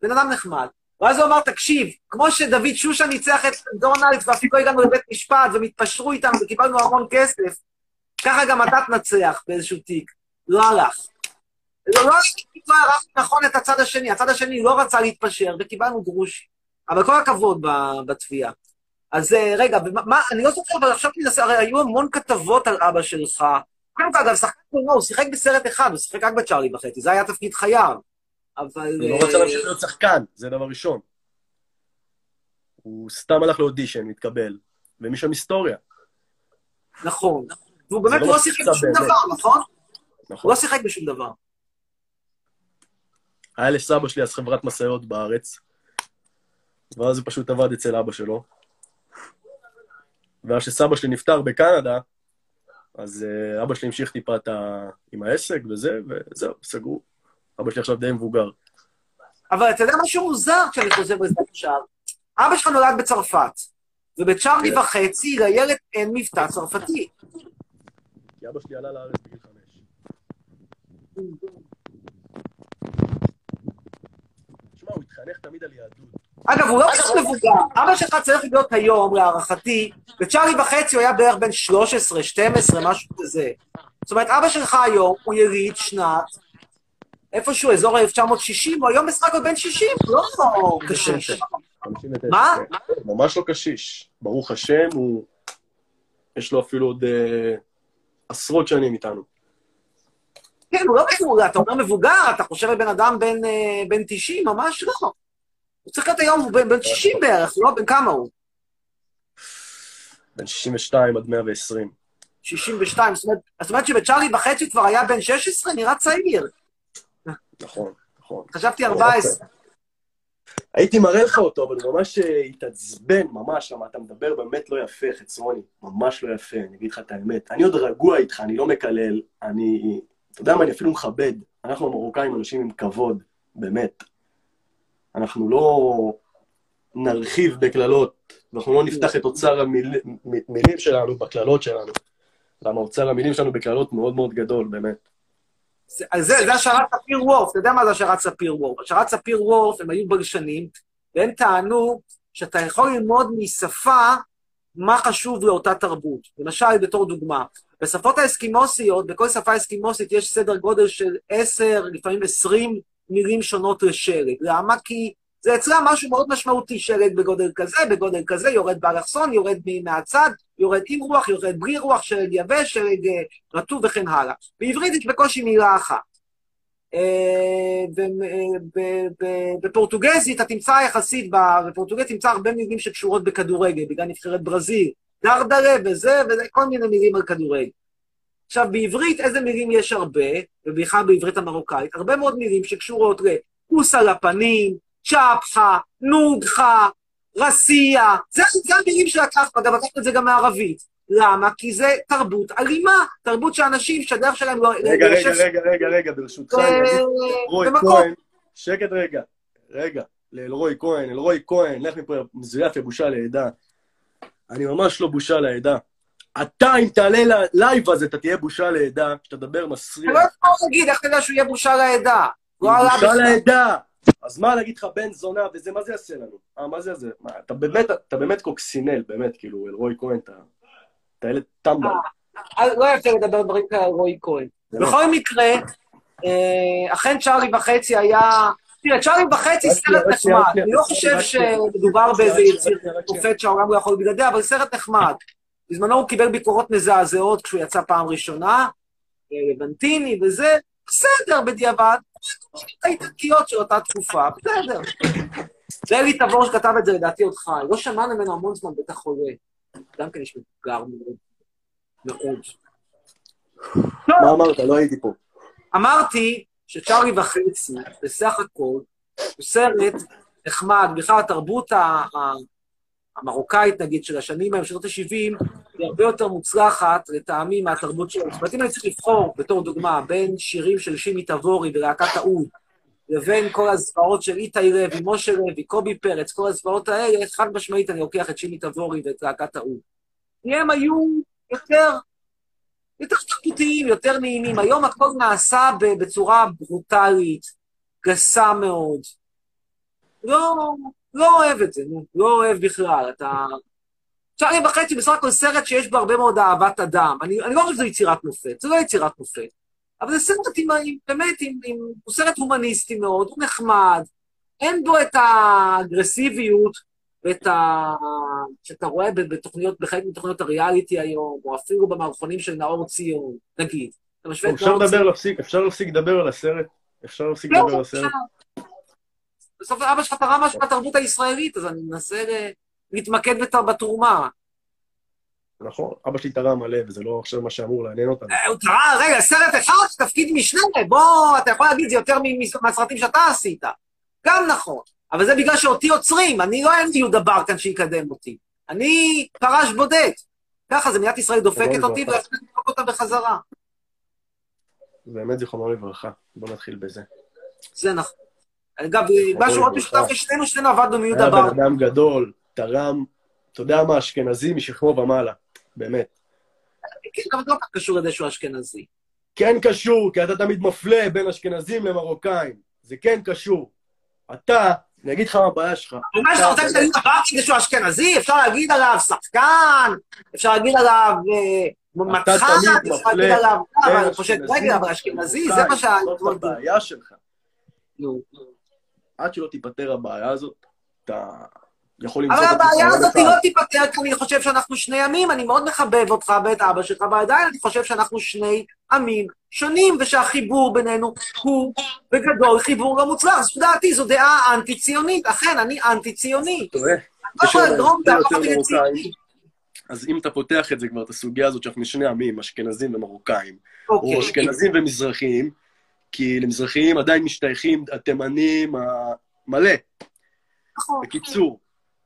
בן אדם נחמד. ואז הוא אמר, תקשיב, כמו שדוד שושן ניצח את מקדונלדס ואפילו הגענו לבית משפט והם התפשרו איתנו וקיבלנו המון כסף, ככה גם אתה תנצח באיזשהו תיק. לא הלך. לא, לא הלך, לא ערכתי נכון את הצד השני. הצד השני לא רצה להתפשר וקיבלנו גרוש. אבל כל הכבוד בתביעה. אז אה, רגע, מה, אני לא זוכר, אבל עכשיו אני מנסה, הרי היו המון כתבות על אבא שלך. קודם כל, אגב, שחקן קולנוע, הוא שיחק בסרט אחד, הוא שיחק רק בצ'ארלי וחצי, זה היה תפקיד חייו. אבל... הוא לא אה, רצה להמשיך להיות שחקן, זה דבר ראשון. הוא סתם הלך לאודישן, מתקבל, ומשם היסטוריה. נכון. והוא באמת לא לא שיחק בשום. דבר, נכון? הוא נכון. לא שיחק בשום דבר. היה לסבא שלי אז חברת משאיות בארץ, ואז הוא פשוט עבד אצל אבא שלו. ואז כשסבא שלי נפטר בקנדה, אז אה, אבא שלי המשיך טיפה את ה... עם העסק וזה, וזהו, סגרו. אבא שלי עכשיו די מבוגר. אבל אתה יודע משהו מוזר כשאני חוזר לזה עכשיו? אבא שלך נולד בצרפת, ובצ'ארלי כן. וחצי לילד אין מבטא צרפתי. כי אבא שלי עלה לארץ בגיל. תשמע, הוא התחנך תמיד על יהדות. אגב, הוא לא כזה מבוגר. אבא שלך צריך להיות היום, להערכתי, בצ'ארלי וחצי הוא היה בערך בן 13, 12, משהו כזה. זאת אומרת, אבא שלך היום הוא יליד שנת, איפשהו, אזור ה-1960, הוא היום בסך הכל בן 60, לא קשיש. 59. מה? ממש לא קשיש. ברוך השם, הוא... יש לו אפילו עוד אה, עשרות שנים איתנו. כן, הוא לא מבוגר, אתה אומר מבוגר, אתה חושב על בן אדם בן, אה, בן 90, ממש לא. הוא צריך להיות היום, הוא בן, בן 60 בערך, לא? בן כמה הוא? בן 62 עד 120. 62. זאת אומרת, זאת אומרת שבצ'ארלי וחצי כבר היה בן 16, נראה צעיר. נכון, נכון. חשבתי 14. הייתי מראה לך אותו, אבל הוא ממש אה, התעצבן, ממש, למה אתה מדבר באמת לא יפה, חצרוני. ממש לא יפה, אני אגיד לך את האמת. אני עוד רגוע איתך, אני לא מקלל, אני... אתה יודע מה, אני אפילו מכבד. אנחנו המרוקאים אנשים עם כבוד, באמת. אנחנו לא נרחיב בקללות, אנחנו לא נפתח את אוצר המילים מילים שלנו בקללות שלנו. למה אוצר המילים שלנו בקללות מאוד מאוד גדול, באמת. זה, זה, זה השערת ספיר וורף, אתה יודע מה זה השערת ספיר וורף? השערת ספיר וורף, הם היו בלשנים, והם טענו שאתה יכול ללמוד משפה מה חשוב לאותה תרבות. למשל, בתור דוגמה, בשפות האסקימוסיות, בכל שפה אסקימוסית יש סדר גודל של 10, לפעמים 20 מילים שונות לשלג. למה? כי זה אצלם משהו מאוד משמעותי, שלג בגודל כזה, בגודל כזה, יורד באלכסון, יורד מהצד, יורד עם רוח, יורד בלי רוח, שלג יבש, שלג אה, רטוב וכן הלאה. בעברית יש בקושי מילה אחת. אה, אה, בפורטוגזית אתה תמצא יחסית, בפורטוגזית תמצא הרבה מילים שקשורות בכדורגל, בגלל נבחרת ברזיל, דרדרה וזה, וכל מיני מילים על כדורגל. עכשיו, בעברית איזה מילים יש הרבה, ובכלל בעברית המרוקאית, הרבה מאוד מילים שקשורות לכוס על הפנים, צ'פחה, נודחה, רסיה, זה, זה המילים שלקחנו, אגב, לקחנו את זה גם מערבית. למה? כי זה תרבות אלימה, תרבות שאנשים שהדרך שלהם לא... רגע, ליישב- רגע, רגע, רגע, רגע, ברשותך, אגיד אלרועי במקום. כהן, שקט רגע, רגע, לאלרועי כהן, אלרועי כהן, לך מפה מזויף לבושה לעדה. אני ממש לא בושה לעדה. אתה, אם תעלה ללייב הזה, אתה תהיה בושה לעדה, כשתדבר מסריח. אתה לא יכול להגיד, איך אתה יודע שהוא יהיה בושה לעדה? לא בושה. לעדה. אז מה להגיד לך בן זונה וזה, מה זה יעשה לנו? אה, מה זה? מה, אתה באמת, אתה באמת קוקסינל, באמת, כאילו, אלרועי כהן, אתה... אתה ילד טמבל. אה, לא יפה לדבר דברים כאלה על רועי כהן. בכל מקרה, אה, אכן צ'ארלי וחצי היה... תראה, צ'ארלי וחצי סרט נחמד. אני לא חושב. שמדובר באיזה יציר. מופת שהעולם לא יכול בלעדיה, אבל סרט נחמד. בזמנו הוא קיבל ביקורות מזעזעות כשהוא יצא פעם ראשונה, לבנטיני וזה, בסדר בדיעבד, האיטלקיות של אותה תקופה, בסדר. זה אלי תבור שכתב את זה, לדעתי עוד חי. לא שמענו ממנו המון זמן, בטח חולה. גם כן יש מבוגר מאוד. מאוד. מה אמרת? לא הייתי פה. אמרתי שצ'ארלי וחצי, בסך הכל, הוא סרט נחמד, בכלל התרבות ה- המרוקאית, נגיד, של השנים ההם, שנות ה-70, היא הרבה יותר מוצלחת, לטעמי, מהתרבות שלנו. זאת אומרת, אם אני צריך לבחור, בתור דוגמה, בין שירים של שימי תבורי ולהקת האוד, לבין כל הזוועות של איתי לוי, משה לוי, קובי פרץ, כל הזוועות האלה, חד משמעית אני לוקח את שימי תבורי ואת להקת האו"ם. כי הם היו יותר, יותר תרבותיים, יותר נעימים. היום הכל נעשה בצורה ברוטלית, גסה מאוד. לא, לא אוהב את זה, לא אוהב בכלל. אתה... שרי וחצי בסך הכל סרט שיש בו הרבה מאוד אהבת אדם. אני, אני לא חושב שזה יצירת מופת, זה לא יצירת מופת. אבל זה סרט עם, עם באמת, עם, עם, הוא סרט הומניסטי מאוד, הוא נחמד, אין בו את האגרסיביות ואת ה... שאתה רואה בתוכניות, בחלק מתוכניות הריאליטי היום, או אפילו במערכונים של נאור ציון, נגיד. אפשר לדבר, להפסיק, אפשר להפסיק לדבר על הסרט? אפשר להפסיק לא, לדבר על הסרט? בסוף אבא שלך תרם משהו בתרבות הישראלית, אז אני מנסה להתמקד בתרומה. נכון, אבא שלי תרם מלא, וזה לא עכשיו מה שאמור לעניין אותנו. הוא תרם, רגע, סרט אחד, תפקיד משנה, בוא, אתה יכול להגיד, זה יותר מהסרטים שאתה עשית. גם נכון, אבל זה בגלל שאותי עוצרים, אני לא אין לי יהודה ברקן שיקדם אותי. אני פרש בודד. ככה, זה מדינת ישראל דופקת אותי, ואני לדפוק אותה בחזרה. באמת זיכרונו לברכה, בוא נתחיל בזה. זה נכון. אגב, משהו מאוד משותף לשנינו, שנינו עבדנו מיהודה ברקן. היה בן אדם גדול, תרם, אתה יודע מה, אשכנזי משכמו ומעלה. באמת. כן, אבל זה לא קשור לזה שהוא אשכנזי. כן קשור, כי אתה תמיד מפלה בין אשכנזים למרוקאים. זה כן קשור. אתה, אני אגיד לך מה הבעיה שלך. מה שאתה רוצה להגיד דבר כדי שהוא אשכנזי, אפשר להגיד עליו שחקן, אפשר להגיד עליו מתחת, אפשר להגיד עליו... אבל אני חושב, רגע, אבל אשכנזי, זה מה שה... זאת הבעיה שלך. עד שלא תיפתר הבעיה הזאת, אתה... יכול למצוא... אבל הבעיה הזאת לא תיפתר, כי אני חושב שאנחנו שני עמים, אני מאוד מחבב אותך ואת אבא שלך, ועדיין אני חושב שאנחנו שני עמים שונים, ושהחיבור בינינו הוא בגדול חיבור לא מוצלח. זו דעתי, זו דעה אנטי-ציונית. אכן, אני אנטי-ציוני. אז אם אתה פותח את זה כבר, את הסוגיה הזאת שאנחנו שני עמים, אשכנזים ומרוקאים, או אוקיי. אשכנזים ומזרחיים, כי למזרחיים עדיין משתייכים התימנים המלא. נכון. בקיצור,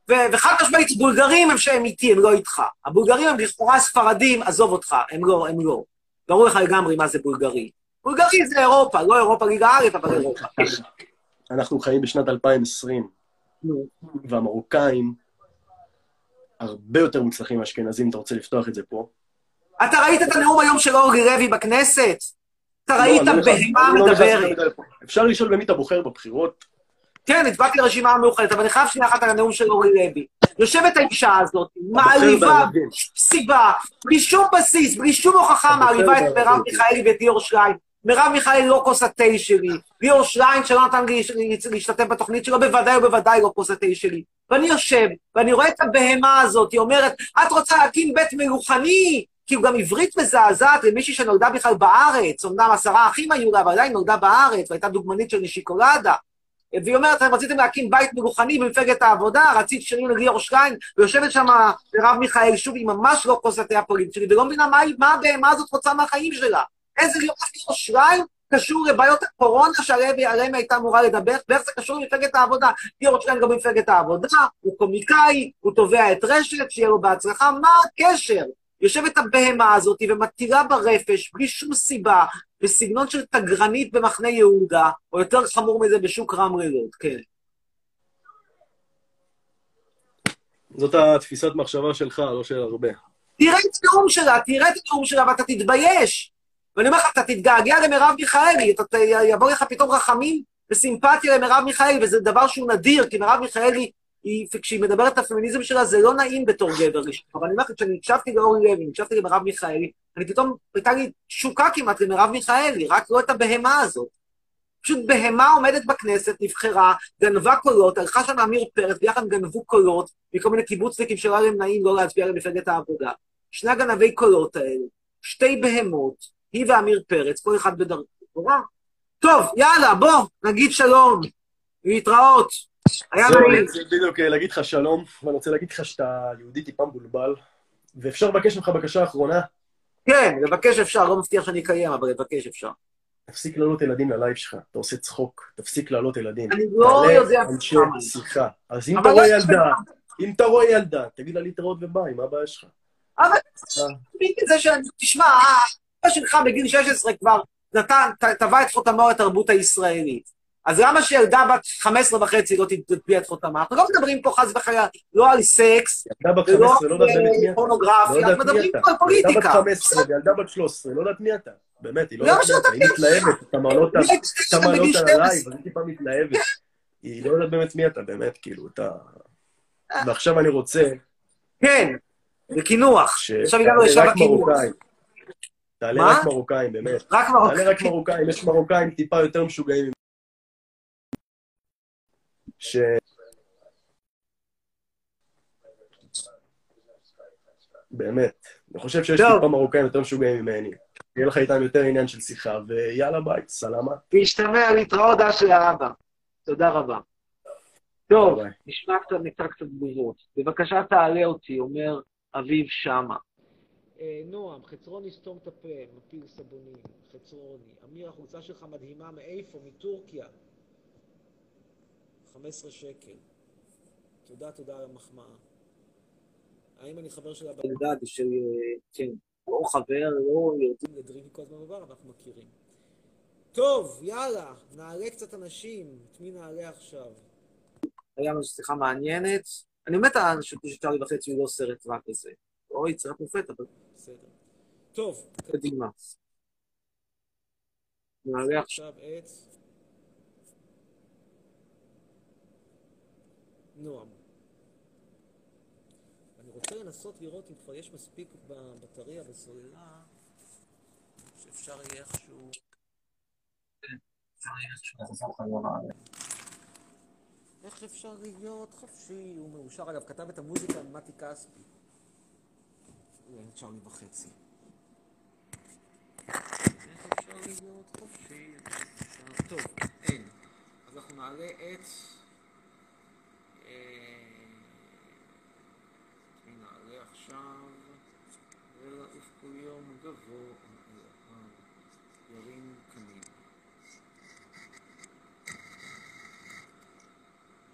וחד משמעית, בולגרים הם שהם איתי, הם לא איתך. הבולגרים הם לכאורה ספרדים, עזוב אותך, הם לא, הם לא. ברור לך לגמרי מה זה בולגרי. בולגרי זה אירופה, לא אירופה ליגה א', אבל אירופה. אנחנו חיים בשנת 2020, והמרוקאים הרבה יותר מוצלחים מאשכנזים, אתה רוצה לפתוח את זה פה? אתה ראית את הנאום היום של אורי לוי בכנסת? אתה לא, ראית לא בהמה לא מדברת. אפשר לשאול במי אתה בוחר בבחירות? כן, הצבעתי לרשימה המאוחדת, אבל אני חייב שנייה אחת על הנאום של אורי לוי. יושבת האישה הזאת, מעליבה, סיבה, בלי שום בסיס, בלי שום הוכחה, מעליבה את מרב מיכאלי ואת ליאור שליין. מרב מיכאלי לא כוס התה שלי. ליאור שליין, שלא נתן לי להשתתף בתוכנית שלו, בוודאי ובוודאי לא כוס התה שלי. ואני יושב, ואני רואה את הבהמה הזאת, היא אומרת, את רוצה להקים בית מלוכני? כאילו גם עברית מזעזעת למישהי שנולדה בכלל בארץ, אמנם עשרה אחים היו לה, אבל עדיין נולדה בארץ, והייתה דוגמנית של נשיקולדה. והיא אומרת, אתם רציתם להקים בית מרוחני במפלגת העבודה, רצית שנים לליאור שליין, ויושבת שם מרב מיכאל, שוב, היא ממש לא כוס התה הפוליטית שלי, ולא מבינה מה, מה הבהמה הזאת רוצה מהחיים שלה. איזה ליאור שליין קשור לבעיות הקורונה שעליהן הייתה אמורה לדבר, ואיך זה קשור למפלגת העבודה. ליאור שליין גם במפלגת העבודה, הוא קומיקאי, הוא תובע את רשת, שיהיה לו בהצלחה, מה הקשר? יושבת הבהמה הזאת ומטילה ברפש, בלי שום סיבה, בסגנון של תגרנית במחנה יהודה, או יותר חמור מזה בשוק רמרלות, כן. זאת התפיסת מחשבה שלך, לא של הרבה. תראה את הנאום שלה, תראה את הנאום שלה ואתה תתבייש. ואני אומר לך, אתה תתגעגע למרב מיכאלי, אתה, יבוא לך פתאום רחמים וסימפתיה למרב מיכאלי, וזה דבר שהוא נדיר, כי מרב מיכאלי היא, כשהיא מדברת על הפמיניזם שלה, זה לא נעים בתור גבר ראשון. אבל אני אומר לך, כשאני הקשבתי לאורי לוי, הקשבתי למרב מיכאלי, אני פתאום, הייתה לי תשוקה כמעט למרב מיכאלי, רק לא את הבהמה הזאת. פשוט בהמה עומדת בכנסת, נבחרה, גנבה קולות, הלכה שם עמיר פרץ, ביחד גנבו קולות מכל מיני קיבוצניקים שלא היה להם נעים לא להצביע למפלגת העבודה. שני הגנבי קולות האלה, שתי בהמות, היא ועמיר פרץ, כל אחד בדרכו. טוב, יאללה, בוא, נגיד שלום, להתראות. היה נעים. זה בדיוק אה, להגיד לך שלום, ואני רוצה להגיד לך שאתה יהודי טיפה מבולבל, ואפשר לבקש ממך בקשה אחרונה? כן, לבקש אפשר, לא מבטיח שאני אקיים, אבל לבקש אפשר. תפסיק להעלות ילדים ללייב שלך, אתה עושה צחוק, תפסיק להעלות ילדים. אני לא יודע... תעלה אנשי שיחה. אז אם אתה רואה ילדה, אם אתה רואה ילדה, תגיד לה להתראות וביי, מה הבעיה שלך? אבל זה ש... תשמע, האבא שלך בגיל 16 כבר נתן, טבע את חותמו לתרבות הישראלית. אז למה שילדה בת 15 וחצי לא תטביע את חותמה? אנחנו לא מדברים פה חס וחלילה, לא על סקס, ילדה ולא 15, לא על. פורנוגרפיה, לא אנחנו מי מדברים. פה על ילדה בת פוליטיקה. 15 וילדה בת 13, לא יודעת מי אתה. באמת, היא לא יודעת מי אתה. היא? מתלהבת, אתה מעלות היא אתה הייתה מעלות בגיל על 12. הלייב, אז היא טיפה מתלהבת. היא לא יודעת באמת מי אתה, באמת, כאילו, אתה... ועכשיו אני רוצה כן, בקינוח. שתעלה עכשיו הגענו לשלב הקינוח. תעלה? רק מרוקאים, באמת. רק תעלה מרוקאים. רק מרוקאים, יש מרוקאים טיפה יותר משוגעים. ש... באמת. אני חושב שיש. טיפה מרוקאים יותר משוגעים ממני. יהיה לך איתם יותר עניין של שיחה, ויאללה ביי, סלמה. להשתמע, להתראות, אח האבא. תודה רבה. טוב. נשמע קצת, נקרא קצת תגובות. בבקשה תעלה אותי, אומר אביב שמה. אה, נועם, חצרוני סתום את הפה, מפיל סבונים, חצרוני. אמיר, החולצה שלך מדהימה, מאיפה? מטורקיה. 15 שקל. תודה, תודה על המחמאה. האם אני חבר של הבן אלדד של, כן, לא חבר, לא יורדים. לדריני כל הזמן בבר, אנחנו מכירים. טוב, יאללה, נעלה קצת אנשים. את מי נעלה עכשיו? היה לנו שיחה מעניינת. אני מת על אנשים שצ'ארלי וחצי הוא לא סרט רק לזה. לא יצירת מופת, אבל בסדר. טוב, קדימה. נעלה. עכשיו את... נועם. אני רוצה לנסות לראות אם כבר יש מספיק בבטריה בסוללה, שאפשר יהיה איכשהו... איך אפשר להיות חופשי? הוא מאושר, אגב, כתב את המוזיקה עם מתי כספי. הוא היה צ'ארלי וחצי. איך אפשר להיות חופשי? טוב, אין. אז אנחנו נעלה את... אה, נעלה עכשיו? ולעוף כל יום גבוה אל ההר, ירים קנים.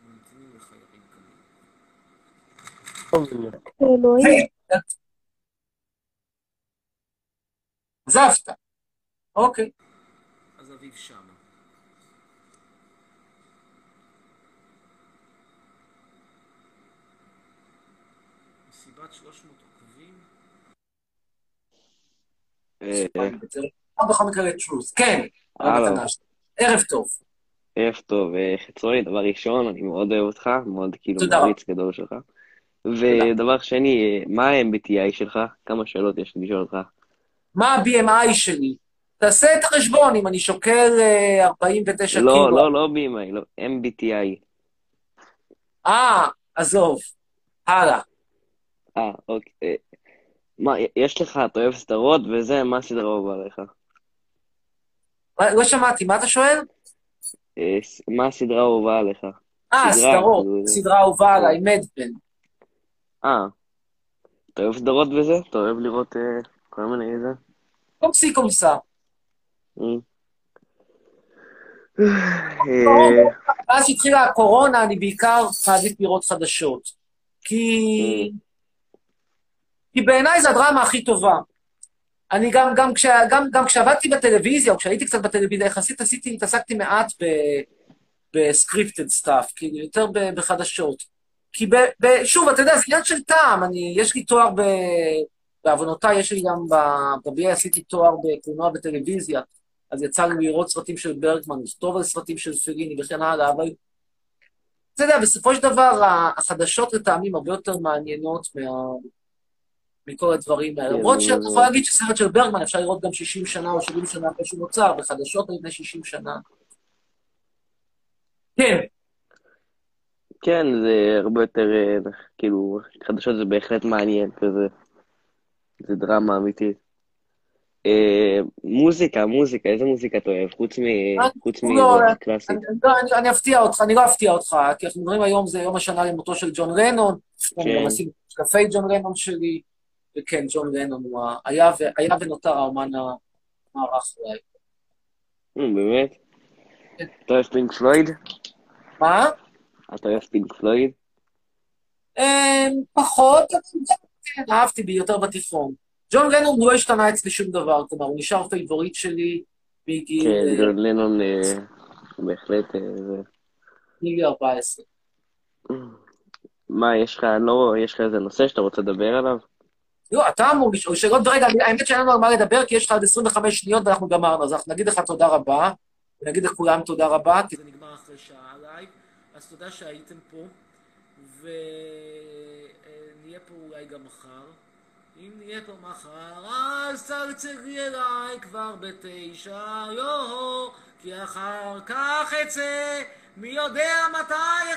ממתינים לך ירים קנים. עזבת. אוקיי. אז אביב שמה. מסיבת 300 עוקבים? אה, בכל מקרה לטרוס. כן. ערב טוב. ערב טוב, אה, חצרוני, דבר ראשון, אני מאוד אוהב אותך, מאוד כאילו. מעריץ גדול שלך. ודבר שני, אה, מה ה-MBTI שלך? כמה שאלות יש לי לשאול אותך. מה ה-BMI שלי? תעשה את החשבון, אם אני שוקל אה, 49 לא, קילו. לא, לא BMI, לא, MBTI. אה, עזוב. הלאה. אה, אוקיי. אה, מה, יש לך, אתה אוהב סדרות וזה, מה הסדרה האהובה עליך? לא לא שמעתי, מה אתה שואל? אה, מה הסדרה האהובה עליך? אה, סדרות. כאילו, סדרה אהובה עליי, מדבן. אה, אתה אוהב סדרות וזה? אתה אוהב לראות אה, כל מיני זה? קומסי קומסה. אה. אה, מאז שהתחילה הקורונה, אני בעיקר מעדיף לראות חדשות. כי... כי בעיניי זו הדרמה הכי טובה. אני גם, גם, כשה, גם, גם כשעבדתי בטלוויזיה, או כשהייתי קצת בטלוויזיה, יחסית עשיתי, התעסקתי מעט ב scripted stuff, כאילו, יותר בחדשות. כי ב, ב, שוב, אתה יודע, זה עניין של טעם. אני, יש לי תואר ב... בעוונותיי, יש לי גם ב-BA עשיתי תואר בקולנוע וטלוויזיה, אז יצא לי לראות סרטים של ברגמן, לכתוב על סרטים של פליני וכן הלאה, אבל אתה יודע, בסופו של דבר, החדשות לטעמי הם הרבה יותר מעניינות מה... מכל הדברים האלה. כן, למרות שאתה יכול להגיד שסרט של ברגמן אפשר לראות גם 60 שנה או 70 שנה אחרי שהוא נוצר, בחדשות על לפני 60 שנה. כן, כן, זה הרבה יותר, אה, כאילו, חדשות זה בהחלט מעניין כזה. זה דרמה אמיתית. אה, מוזיקה, מוזיקה, איזה מוזיקה אתה אוהב? חוץ מ... חוץ לא, מזה קלאסית. אני, אפתיע אותך, אני לא אפתיע אותך, כי אנחנו מדברים היום, זה יום השנה למותו של ג'ון רנון, אני גם עשיתי קפה ג'ון רנון שלי, וכן, ג'ון רנון הוא ה- היה, ו, היה ונותר האומן המערך אולי. אה, באמת? כן. אתה אוהב פינק פלויד? מה? אתה אוהב פינק פלויד? אה, פחות, כן, אהבתי בי יותר בתיכון. ג'ון לנון לא השתנה אצלי שום דבר, כלומר, הוא נשאר favorite שלי מגיל... כן, אה, ג'ון לנון, אה, בהחלט, אה, זה... גיל 14. מה, יש לך, לא, יש לך איזה נושא שאתה רוצה לדבר עליו? לא, אתה אמור לשאול שאלות, ורגע, האמת שאין לנו על מה לדבר, כי יש לך עד 25 שניות ואנחנו גמרנו, אז אנחנו נגיד לך תודה רבה, ונגיד לכולם תודה רבה, כי זה נגמר אחרי שעה לייב, אז תודה שהייתם פה, ונהיה פה אולי גם מחר. אם נהיה פה מחר, אז צלצלי אליי כבר בתשע, יו, כי אחר כך אצא, מי יודע מתי